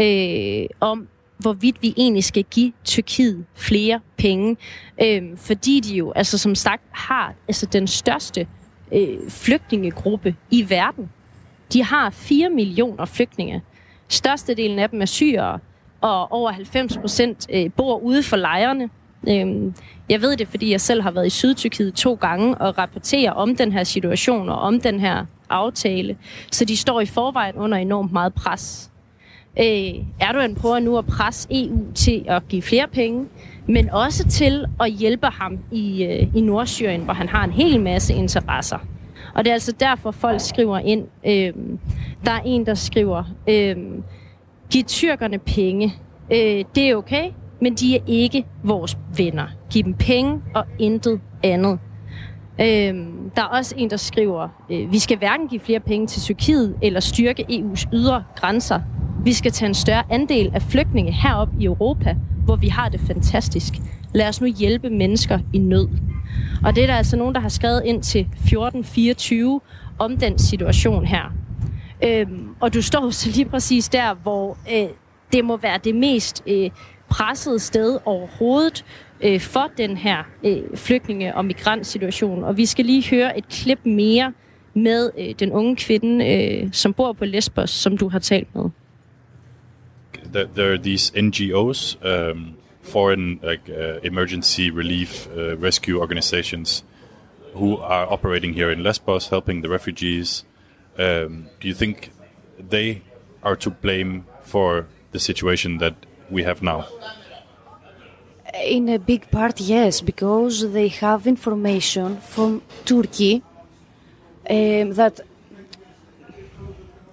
øh, om, hvorvidt vi egentlig skal give Tyrkiet flere penge. Øh, fordi de jo, altså som sagt, har altså den største øh, flygtningegruppe i verden. De har 4 millioner flygtninge. Størstedelen af dem er syrere, og over 90 procent øh, bor ude for lejrene. Øhm, jeg ved det, fordi jeg selv har været i Sydtyrkiet to gange og rapporterer om den her situation og om den her aftale. Så de står i forvejen under enormt meget pres. Øh, Erdogan prøver nu at presse EU til at give flere penge, men også til at hjælpe ham i, øh, i Nordsyrien, hvor han har en hel masse interesser. Og det er altså derfor, folk skriver ind. Øh, der er en, der skriver, øh, giv tyrkerne penge. Øh, det er okay, men de er ikke vores venner. Giv dem penge og intet andet. Øhm, der er også en, der skriver, øh, vi skal hverken give flere penge til Tyrkiet eller styrke EU's ydre grænser. Vi skal tage en større andel af flygtninge herop i Europa, hvor vi har det fantastisk. Lad os nu hjælpe mennesker i nød. Og det er der altså nogen, der har skrevet ind til 1424 om den situation her. Øhm, og du står så lige præcis der, hvor øh, det må være det mest øh, pressede sted overhovedet øh, for den her øh, flygtninge- og migrantsituation. Og vi skal lige høre et klip mere med øh, den unge kvinde, øh, som bor på Lesbos, som du har talt med. there, there are these NGOs, um, foreign like uh, emergency relief uh, rescue organizations, who are operating here in Lesbos, helping the refugees. Um, do you think they are to blame for the situation that we have now? In a big part, yes, because they have information from Turkey um, that.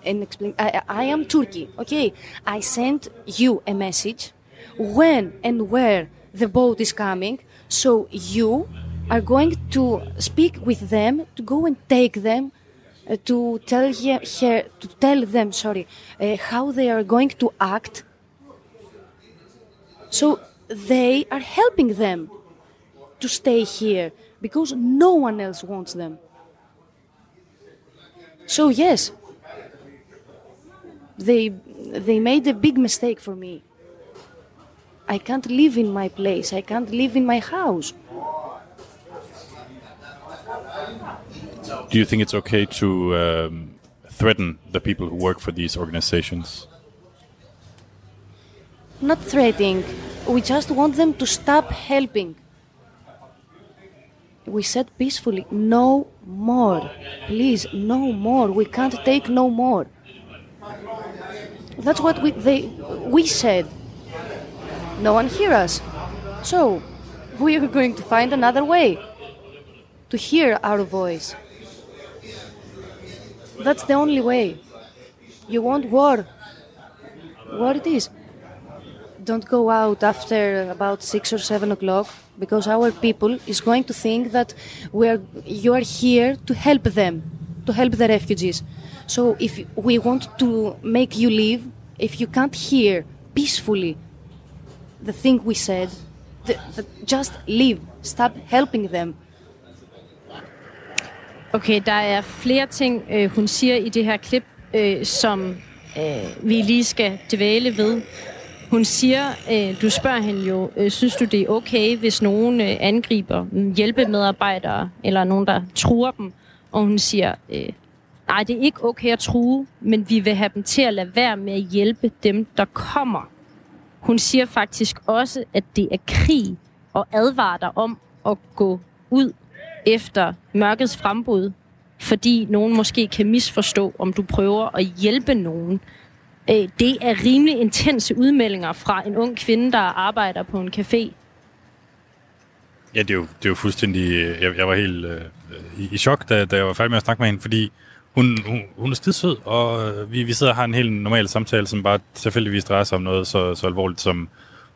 And explain, I, I am Turkey, okay? I sent you a message when and where the boat is coming, so you are going to speak with them to go and take them uh, to tell her, to tell them sorry uh, how they are going to act so they are helping them to stay here because no one else wants them. So yes, they they made a big mistake for me. I can't live in my place. I can't live in my house. Do you think it's okay to um, threaten the people who work for these organizations? Not threatening. We just want them to stop helping. We said peacefully, no more. Please, no more. We can't take no more. That's what we they we said. No one hear us. So we are going to find another way to hear our voice. That's the only way. You want war? War it is don't go out after about six or seven o'clock because our people is going to think that we are you are here to help them to help the refugees so if we want to make you leave if you can't hear peacefully the thing we said the, the, just leave stop helping them Okay, der er flere ting, øh, hun siger i det her klip, øh, som øh, vi lige skal dvæle ved. Hun siger, øh, du spørger hende jo, øh, synes du det er okay, hvis nogen øh, angriber mm, hjælpemedarbejdere, eller nogen, der truer dem? Og hun siger, øh, nej, det er ikke okay at true, men vi vil have dem til at lade være med at hjælpe dem, der kommer. Hun siger faktisk også, at det er krig, og advarer dig om at gå ud efter mørkets frembrud, fordi nogen måske kan misforstå, om du prøver at hjælpe nogen. Øh, det er rimelig intense udmeldinger fra en ung kvinde, der arbejder på en café. Ja, det er jo, det er jo fuldstændig... Øh, jeg, jeg var helt øh, øh, i, i chok, da, da jeg var færdig med at snakke med hende, fordi hun, hun, hun er skidesød, og øh, vi, vi sidder og har en helt normal samtale, som bare tilfældigvis drejer sig om noget så, så alvorligt som,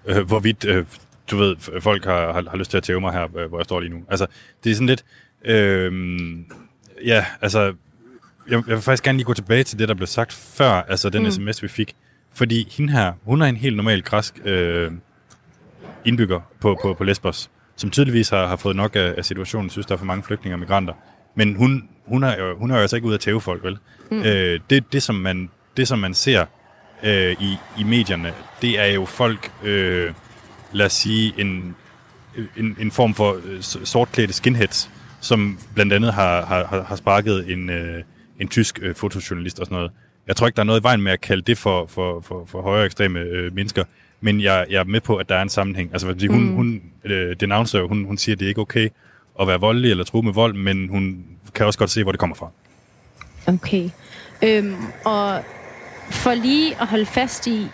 øh, hvorvidt, øh, du ved, folk har, har, har lyst til at tæve mig her, øh, hvor jeg står lige nu. Altså, det er sådan lidt... Øh, ja, altså... Jeg, jeg vil faktisk gerne lige gå tilbage til det, der blev sagt før, altså den mm. sms, vi fik. Fordi hende her, hun er en helt normal græsk øh, indbygger på, på, på Lesbos, som tydeligvis har, har fået nok af, af situationen, synes, der er for mange flygtninge og migranter. Men hun, hun, er jo, hun er jo altså ikke ude at tæve folk, vel? Mm. Øh, det, det, som man, det, som man ser øh, i, i medierne, det er jo folk, øh, lad os sige, en, en, en form for øh, sortklædte skinheads, som blandt andet har, har, har- sparket en, øh, en tysk øh, fotojournalist og sådan noget. Jeg tror ikke, der er noget i vejen med at kalde det for, for, for, for højere ekstreme øh, mennesker, men jeg, jeg er med på, at der er en sammenhæng. Altså, fordi hun, mm. hun øh, denouncer hun, hun siger, at det er ikke okay at være voldelig eller true med vold, men hun kan også godt se, hvor det kommer fra. Okay. Øhm, og for lige at holde fast i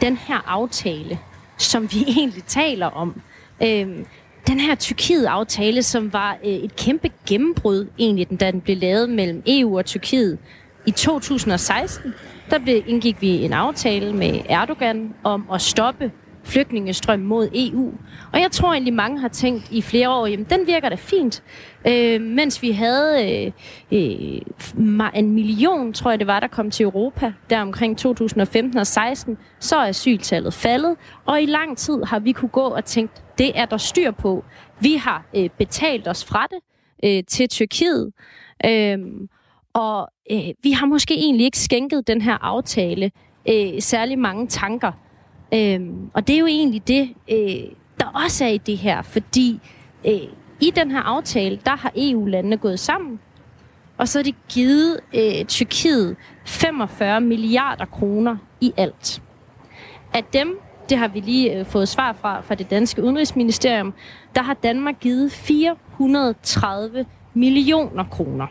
den her aftale, som vi egentlig taler om. Øhm, den her Tyrkiet-aftale, som var øh, et kæmpe gennembrud, egentlig, da den blev lavet mellem EU og Tyrkiet i 2016, der blev, indgik vi en aftale med Erdogan om at stoppe flygtningestrøm mod EU. Og jeg tror egentlig, mange har tænkt i flere år, jamen den virker da fint. Øh, mens vi havde øh, øh, en million, tror jeg det var, der kom til Europa, der omkring 2015 og 16, så er asyltallet faldet. Og i lang tid har vi kunne gå og tænkt, det er der styr på. Vi har øh, betalt os fra det øh, til Tyrkiet. Øh, og øh, vi har måske egentlig ikke skænket den her aftale øh, særlig mange tanker. Øh, og det er jo egentlig det, øh, der også er i det her, fordi øh, i den her aftale, der har EU-landene gået sammen, og så har de givet øh, Tyrkiet 45 milliarder kroner i alt. Af dem, det har vi lige øh, fået svar fra, fra det danske udenrigsministerium, der har Danmark givet 430 millioner kroner.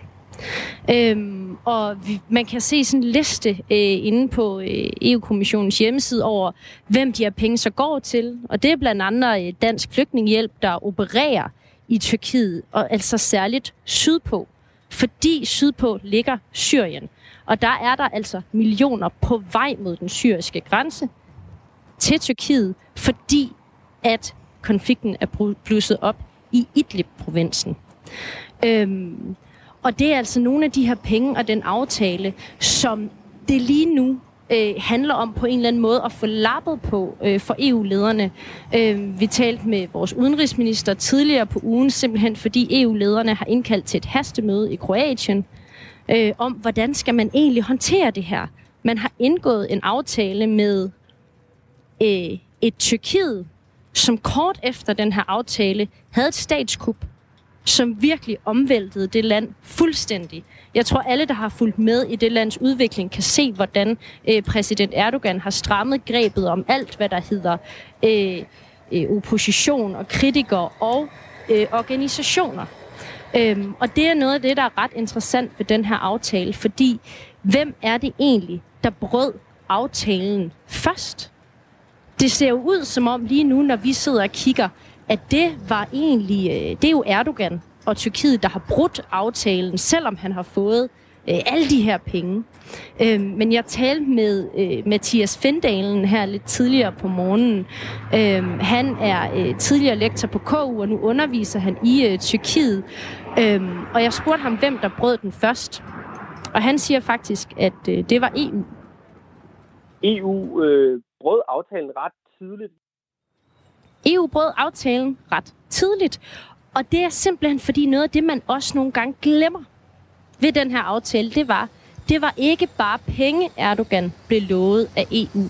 Øhm, og vi, man kan se sådan en liste øh, inde på øh, EU-kommissionens hjemmeside over, hvem de her penge så går til. Og det er blandt andet øh, Dansk Flygtningehjælp, der opererer i Tyrkiet, og altså særligt sydpå. Fordi sydpå ligger Syrien. Og der er der altså millioner på vej mod den syriske grænse til Tyrkiet, fordi at konflikten er blusset op i Idlib-provinsen. Øhm, og det er altså nogle af de her penge og den aftale, som det lige nu øh, handler om på en eller anden måde at få lappet på øh, for EU-lederne. Øh, vi talte med vores udenrigsminister tidligere på ugen, simpelthen fordi EU-lederne har indkaldt til et hastemøde i Kroatien, øh, om hvordan skal man egentlig håndtere det her. Man har indgået en aftale med øh, et Tyrkiet, som kort efter den her aftale havde et statskup, som virkelig omvæltede det land fuldstændig. Jeg tror, alle, der har fulgt med i det lands udvikling, kan se, hvordan øh, præsident Erdogan har strammet grebet om alt, hvad der hedder øh, øh, opposition og kritikere og øh, organisationer. Øhm, og det er noget af det, der er ret interessant ved den her aftale, fordi hvem er det egentlig, der brød aftalen først? Det ser jo ud som om lige nu, når vi sidder og kigger, at det var egentlig, øh, det er jo Erdogan og Tyrkiet, der har brudt aftalen, selvom han har fået øh, alle de her penge. Øh, men jeg talte med øh, Mathias Findalen her lidt tidligere på morgenen. Øh, han er øh, tidligere lektor på KU, og nu underviser han i øh, Tyrkiet. Øh, og jeg spurgte ham, hvem der brød den først. Og han siger faktisk, at øh, det var EU. EU øh, brød aftalen ret tidligt. EU brød aftalen ret tidligt, og det er simpelthen fordi noget af det, man også nogle gange glemmer ved den her aftale, det var, det var ikke bare penge, Erdogan blev lovet af EU.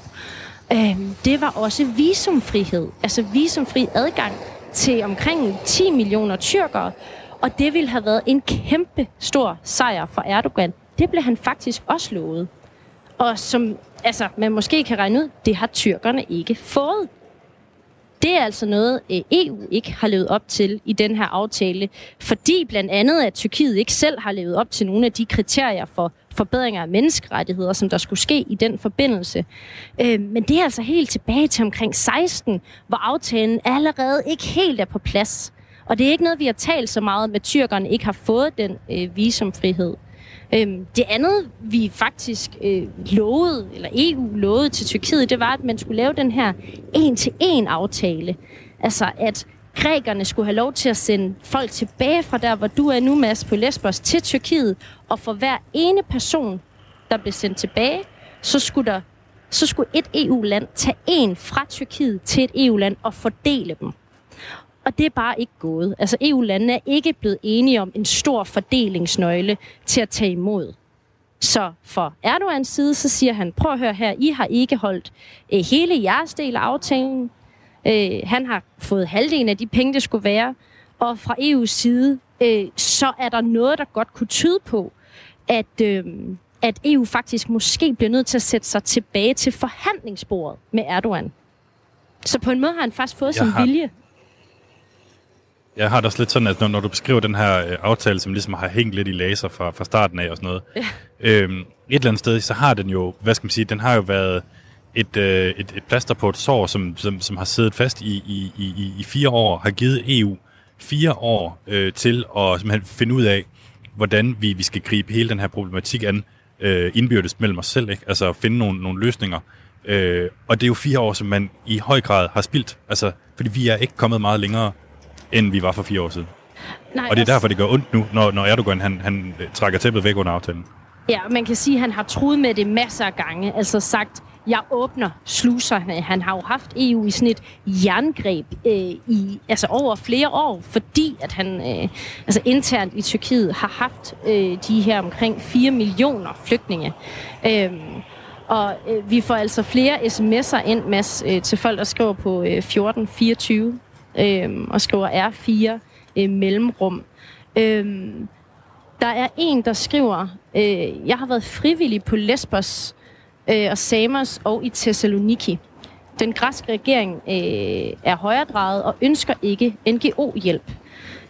Øhm, det var også visumfrihed, altså visumfri adgang til omkring 10 millioner tyrkere, og det ville have været en kæmpe stor sejr for Erdogan. Det blev han faktisk også lovet. Og som altså, man måske kan regne ud, det har tyrkerne ikke fået. Det er altså noget, øh, EU ikke har levet op til i den her aftale, fordi blandt andet, at Tyrkiet ikke selv har levet op til nogle af de kriterier for forbedringer af menneskerettigheder, som der skulle ske i den forbindelse. Øh, men det er altså helt tilbage til omkring 16, hvor aftalen allerede ikke helt er på plads. Og det er ikke noget, vi har talt så meget om, at tyrkerne ikke har fået den øh, visumfrihed. Øhm, det andet, vi faktisk øh, lovede, eller EU lovede til Tyrkiet, det var, at man skulle lave den her en-til-en aftale. Altså, at grækerne skulle have lov til at sende folk tilbage fra der, hvor du er nu, Mads, på Lesbos, til Tyrkiet, og for hver ene person, der blev sendt tilbage, så skulle der så skulle et EU-land tage en fra Tyrkiet til et EU-land og fordele dem. Og det er bare ikke gået. Altså EU-landene er ikke blevet enige om en stor fordelingsnøgle til at tage imod. Så for Erdogans side, så siger han, prøv at høre her, I har ikke holdt øh, hele jeres del af aftalen. Øh, han har fået halvdelen af de penge, det skulle være. Og fra EU's side, øh, så er der noget, der godt kunne tyde på, at, øh, at EU faktisk måske bliver nødt til at sætte sig tilbage til forhandlingsbordet med Erdogan. Så på en måde har han faktisk fået Jeg sin har... vilje. Jeg har det også lidt sådan, at når, når du beskriver den her øh, aftale, som ligesom har hængt lidt i laser fra, fra starten af og sådan noget, ja. øhm, et eller andet sted, så har den jo, hvad skal man sige, den har jo været et, øh, et, et plaster på et sår, som, som, som har siddet fast i, i, i, i fire år, har givet EU fire år øh, til at simpelthen finde ud af, hvordan vi, vi skal gribe hele den her problematik an øh, indbyrdes mellem os selv, ikke? altså finde nogle, nogle løsninger. Øh, og det er jo fire år, som man i høj grad har spildt. Altså, fordi vi er ikke kommet meget længere, end vi var for fire år siden. Nej, Og det er altså- derfor, det gør ondt nu, når, når Erdogan han, han øh, trækker tæppet væk under aftalen. Ja, man kan sige, at han har truet med det masser af gange. Altså sagt, jeg åbner sluserne. Han har jo haft EU i sådan et jerngreb øh, i altså over flere år, fordi at han øh, altså internt i Tyrkiet har haft øh, de her omkring 4 millioner flygtninge. Øhm, og øh, vi får altså flere sms'er ind, Mads, øh, til folk, der skriver på øh, 1424 øh, og skriver R4 øh, mellemrum. Øh, der er en, der skriver, øh, jeg har været frivillig på Lesbos øh, og Samos og i Thessaloniki. Den græske regering øh, er højredrejet og ønsker ikke NGO-hjælp,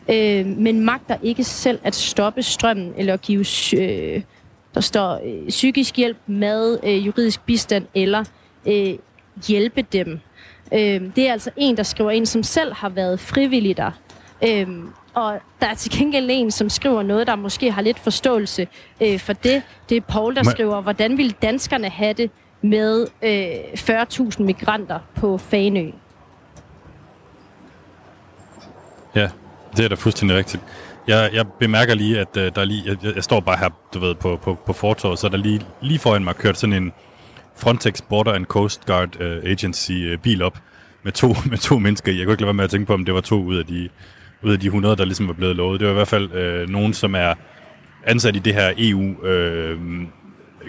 øh, men magter ikke selv at stoppe strømmen eller give øh, der står øh, psykisk hjælp, mad, øh, juridisk bistand eller øh, hjælpe dem. Øh, det er altså en, der skriver ind, som selv har været frivillig der. Øhm, og der er til gengæld en, som skriver noget, der måske har lidt forståelse øh, for det. Det er Paul, der Må- skriver, hvordan vil danskerne have det med øh, 40.000 migranter på Fanø? Ja, det er da fuldstændig rigtigt. Jeg, jeg bemærker lige, at uh, der er lige, jeg, jeg står bare her, du ved, på, på, på fortorvet, så er der lige, lige foran mig kørt sådan en Frontex Border and Coast Guard uh, Agency uh, bil op med to, med to mennesker i. Jeg kunne ikke lade være med at tænke på, om det var to ud af de, ud af de 100, der ligesom var blevet lovet. Det var i hvert fald uh, nogen, som er ansat i det her EU øh,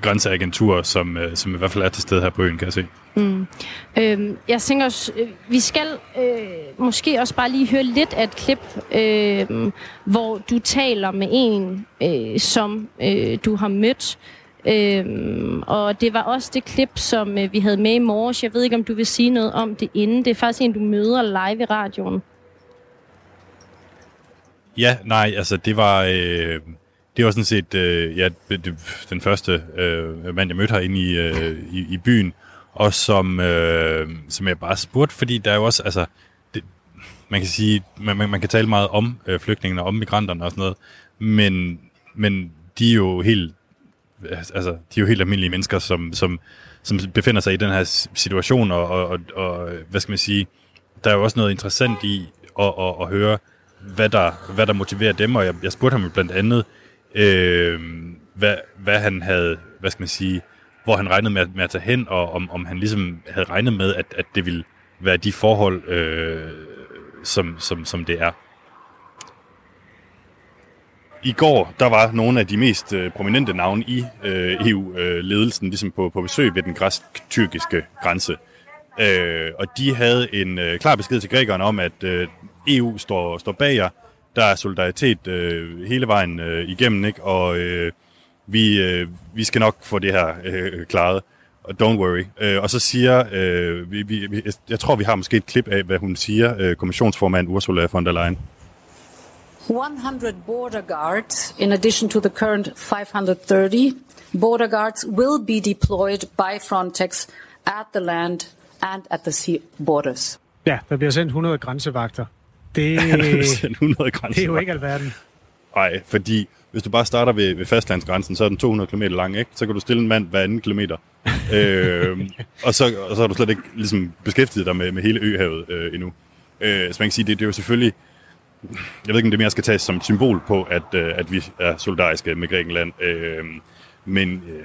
grænseagentur, som, øh, som i hvert fald er til stede her på øen, kan jeg se. Mm. Øhm, jeg tænker, også, øh, vi skal øh, måske også bare lige høre lidt af et klip, øh, hvor du taler med en, øh, som øh, du har mødt. Øhm, og det var også det klip, som øh, vi havde med i morges. Jeg ved ikke, om du vil sige noget om det inden. Det er faktisk en, du møder live i radioen. Ja, nej, altså det var, øh, det var sådan set øh, ja, det, den første øh, mand, jeg mødte herinde i, øh, i, i byen, og som, øh, som jeg bare spurgte, fordi der er jo også, altså, det, man kan sige, man, man, man kan tale meget om øh, flygtningene, om migranterne og sådan noget, men, men de er jo helt, Altså, altså, de er jo helt almindelige mennesker, som, som, som befinder sig i den her situation, og, og, og, og hvad skal man sige, der er jo også noget interessant i at, at, at høre, hvad der, hvad der motiverer dem, og jeg, jeg spurgte ham blandt andet, øh, hvad, hvad han havde, hvad skal man sige, hvor han regnede med at, med at tage hen, og om, om han ligesom havde regnet med, at, at det ville være de forhold, øh, som, som, som det er. I går, der var nogle af de mest øh, prominente navne i øh, EU-ledelsen øh, ligesom på, på besøg ved den græsk-tyrkiske grænse. Øh, og de havde en øh, klar besked til grækerne om, at øh, EU står, står bag jer. Der er solidaritet øh, hele vejen øh, igennem, ikke? og øh, vi, øh, vi skal nok få det her øh, klaret. Don't worry. Øh, og så siger, øh, vi, vi, vi- jeg tror, vi har måske et klip af, hvad hun siger, øh, kommissionsformand Ursula von der Leyen. 100 border guards, in addition to the current 530 border guards, will be deployed by Frontex at the land and at the sea borders. Ja, der bliver sendt 100 grænsevagter. Det, Der bliver sendt 100 det er jo ikke alverden. Nej, fordi hvis du bare starter ved, ved fastlandsgrænsen, så er den 200 km lang, ikke? Så kan du stille en mand hver anden kilometer. øh, og, så, og så har du slet ikke ligesom, beskæftiget dig med, med hele øhavet øh, endnu. Øh, så man kan sige, det, det er jo selvfølgelig... Jeg ved ikke, om det mere skal tages som et symbol på, at, øh, at vi er solidariske med Grækenland. Øh, men øh,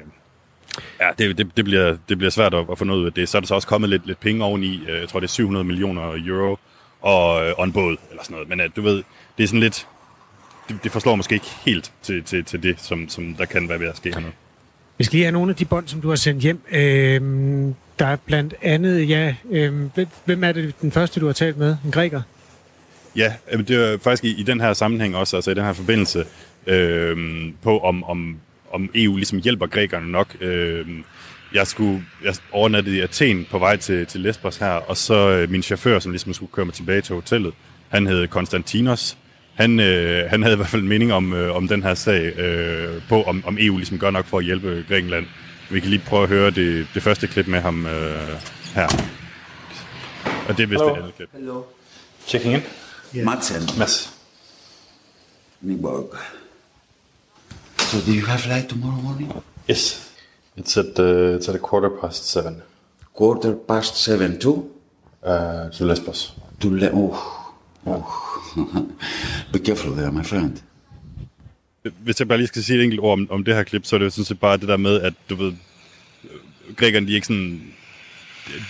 ja, det, det, det, bliver, det bliver svært at, at få noget ud af det. Så er der så også kommet lidt, lidt penge oveni. Øh, jeg tror, det er 700 millioner euro og, øh, og en båd, eller sådan noget. Men øh, du ved, det er sådan lidt det, det forslår måske ikke helt til, til, til det, som, som der kan være ved at ske hernede. Vi skal lige have nogle af de bånd, som du har sendt hjem. Øhm, der er blandt andet, ja, øhm, hvem er det den første, du har talt med? En græker? Ja, det er faktisk i, i den her sammenhæng også, altså i den her forbindelse, øh, på om, om, om EU ligesom hjælper grækerne nok. Øh, jeg skulle jeg overnattede i Athen på vej til, til Lesbos her, og så øh, min chauffør, som ligesom skulle køre mig tilbage til hotellet, han hed Konstantinos. Han, øh, han havde i hvert fald en mening om, øh, om den her sag, øh, på om, om EU ligesom gør nok for at hjælpe Grækenland. Vi kan lige prøve at høre det, det første klip med ham øh, her. Og det er vist Hello. det andet klip. Hello. Checking in. Madsen. Mads. Nyborg. So do you have flight tomorrow morning? Yes. It's at uh, it's at a quarter past seven. quarter past seven to? Uh, to Lesbos. To Le- oh. oh. Be careful there, my friend. Hvis jeg bare lige skal sige et enkelt ord om, om det her klip, så er det jo sådan set bare det der med, at du ved, grækerne, de er ikke sådan,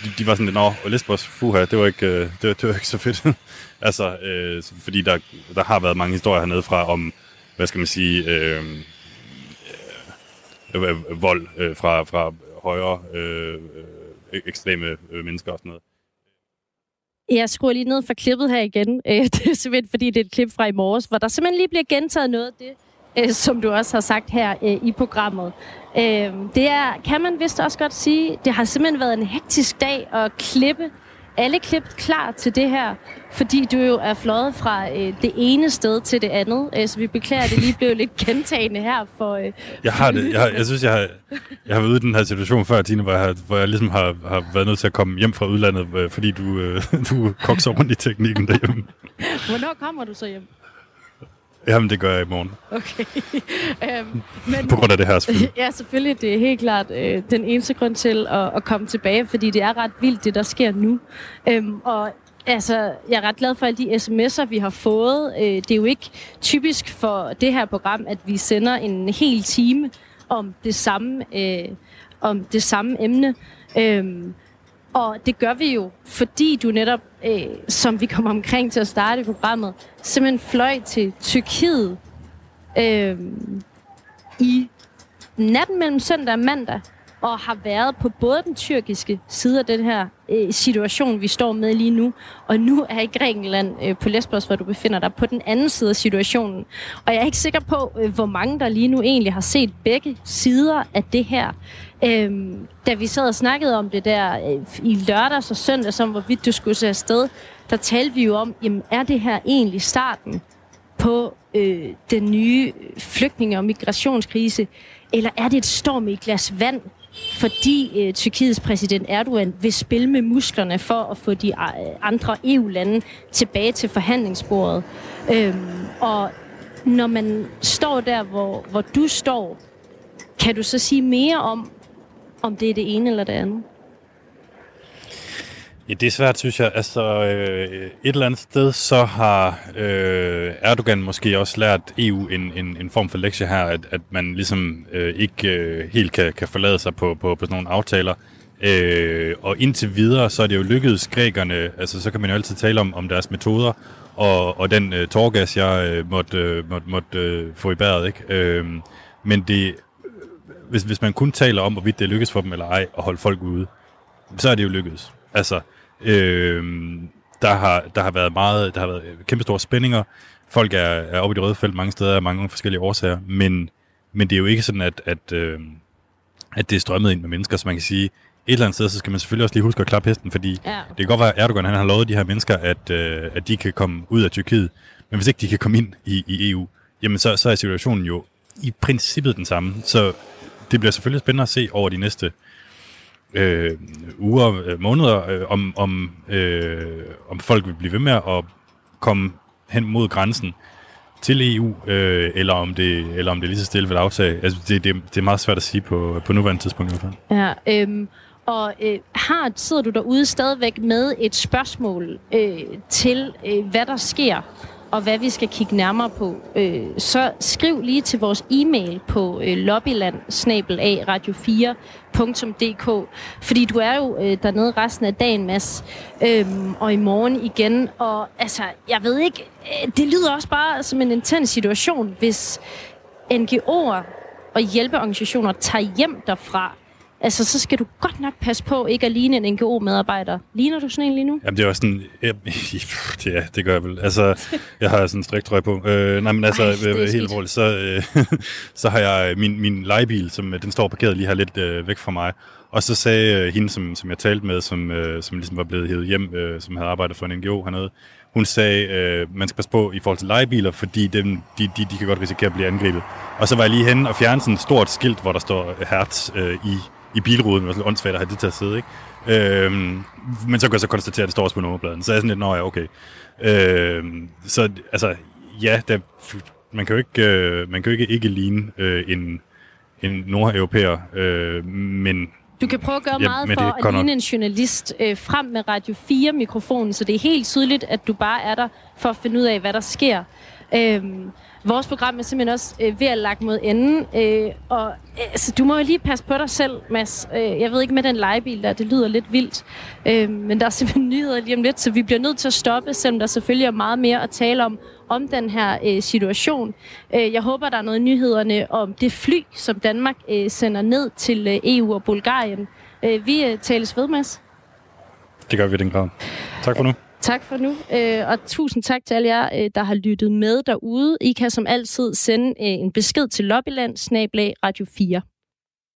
de, de var sådan, nå, Lesbos, fuha, det var ikke, øh, det var, det var ikke så fedt. altså, øh, fordi der, der har været mange historier hernede fra om, hvad skal man sige, øh, øh, øh vold øh, fra, fra højre øh, øh, ekstreme øh, mennesker og sådan noget. Jeg skruer lige ned for klippet her igen. Øh, det er simpelthen, fordi det er et klip fra i morges, hvor der simpelthen lige bliver gentaget noget af det, som du også har sagt her i programmet. Det er, kan man vist også godt sige, det har simpelthen været en hektisk dag at klippe alle klip klar til det her, fordi du jo er fløjet fra øh, det ene sted til det andet, øh, så vi beklager, at det lige blev lidt gentagende her for... Øh, Jeg har det. Jeg, har, jeg synes, jeg har, jeg har været ude i den her situation før, Tine, hvor jeg, har, hvor jeg ligesom har, har været nødt til at komme hjem fra udlandet, øh, fordi du, øh, du kokser rundt i teknikken derhjemme. Hvornår kommer du så hjem? Jamen, det gør jeg i morgen. Okay. øhm, men, På grund af det her, selvfølgelig. Ja, selvfølgelig. Det er helt klart øh, den eneste grund til at, at komme tilbage, fordi det er ret vildt, det der sker nu. Øhm, og altså, jeg er ret glad for alle de sms'er, vi har fået. Øh, det er jo ikke typisk for det her program, at vi sender en hel time om det samme, øh, om det samme emne. Øhm, og det gør vi jo, fordi du netop, øh, som vi kommer omkring til at starte programmet, simpelthen fløj til Tyrkiet øh, i natten mellem søndag og mandag, og har været på både den tyrkiske side af den her øh, situation, vi står med lige nu, og nu er i Grækenland øh, på Lesbos, hvor du befinder dig, på den anden side af situationen. Og jeg er ikke sikker på, øh, hvor mange der lige nu egentlig har set begge sider af det her. Øhm, da vi sad og snakkede om det der øh, i lørdags og søndag, som hvorvidt du skulle se afsted, der talte vi jo om, jamen er det her egentlig starten på øh, den nye flygtninge- og migrationskrise, eller er det et storm i et glas vand, fordi øh, Tyrkiets præsident Erdogan vil spille med musklerne for at få de øh, andre EU-lande tilbage til forhandlingsbordet. Øhm, og når man står der, hvor, hvor du står, kan du så sige mere om, om det er det ene eller det andet? Ja, det er svært, synes jeg. Altså, øh, et eller andet sted, så har øh, Erdogan måske også lært EU en, en, en form for lektie her, at, at man ligesom øh, ikke øh, helt kan, kan forlade sig på, på, på sådan nogle aftaler. Øh, og indtil videre, så er det jo lykkedes grækerne, altså så kan man jo altid tale om, om deres metoder, og, og den øh, torgas, jeg øh, måtte, øh, måtte, måtte øh, få i bæret, ikke? Øh, men det, hvis, hvis man kun taler om, hvorvidt det lykkes for dem eller ej at holde folk ude, så er det jo lykkedes. Altså, øh, der, har, der har været meget, der har været kæmpe store spændinger. Folk er, er oppe i det røde felt mange steder af mange forskellige årsager, men, men det er jo ikke sådan, at, at, øh, at det er strømmet ind med mennesker, så man kan sige, et eller andet sted, så skal man selvfølgelig også lige huske at klappe hesten, fordi Ja. det kan godt være, at Erdogan han har lovet de her mennesker, at, øh, at de kan komme ud af Tyrkiet, men hvis ikke de kan komme ind i, i EU, jamen så, så er situationen jo i princippet den samme. Så det bliver selvfølgelig spændende at se over de næste øh, uger, øh, måneder, øh, om, om, øh, om folk vil blive ved med at komme hen mod grænsen til EU, øh, eller, om det, eller om det lige så stille vil aftage. Altså, det, det, det er meget svært at sige på, på nuværende tidspunkt i hvert fald. Ja, øhm, og øh, har, sidder du derude stadigvæk med et spørgsmål øh, til, øh, hvad der sker, og hvad vi skal kigge nærmere på, øh, så skriv lige til vores e-mail på øh, lobbyland radio 4dk fordi du er jo øh, dernede resten af dagen, Mads, øh, og i morgen igen. Og altså, jeg ved ikke, øh, det lyder også bare som en intens situation, hvis NGO'er og hjælpeorganisationer tager hjem derfra. Altså, så skal du godt nok passe på ikke at ligne en NGO-medarbejder. Ligner du sådan en lige nu? Jamen, det er også sådan... Ja, ja, det gør jeg vel. Altså, jeg har sådan en striktrøje på. Øh, nej, men altså, Ej, øh, helt alvorligt, så, øh, så har jeg min, min lejebil, som øh, den står parkeret lige her lidt øh, væk fra mig. Og så sagde øh, hende, som, som jeg talte med, som, øh, som ligesom var blevet hævet hjem, øh, som havde arbejdet for en NGO hernede, hun sagde, øh, man skal passe på i forhold til lejebiler, fordi dem, de, de, de kan godt risikere at blive angrebet. Og så var jeg lige hen og fjerne sådan et stort skilt, hvor der står Hertz øh, i, i bilruden. Det var sådan åndssvagt at have det til at sidde, ikke? Øhm, men så kan jeg så konstatere, at det står også på nummerpladen. Så er jeg sådan lidt, nå ja, okay. Øhm, så altså, ja, der, man kan jo ikke, øh, man kan jo ikke, ikke ligne øh, en, en nordeuropæer, øh, men, Du kan prøve at gøre Ja, meget for at nok. ligne en journalist øh, frem med Radio 4-mikrofonen, så det er helt tydeligt, at du bare er der for at finde ud af, hvad der sker. Øhm, vores program er simpelthen også øh, ved at lagt mod enden, øh, og øh, altså, du må jo lige passe på dig selv, Mads. Øh, jeg ved ikke med den legebil der, det lyder lidt vildt, øh, men der er simpelthen nyheder lige om lidt, så vi bliver nødt til at stoppe, selvom der selvfølgelig er meget mere at tale om, om den her øh, situation. Øh, jeg håber, der er noget i nyhederne om det fly, som Danmark øh, sender ned til øh, EU og Bulgarien. Øh, vi øh, tales ved, Mads. Det gør vi i den grad. Tak for nu. Tak for nu, øh, og tusind tak til alle jer, øh, der har lyttet med derude. I kan som altid sende øh, en besked til Lobbyland, snablag Radio 4.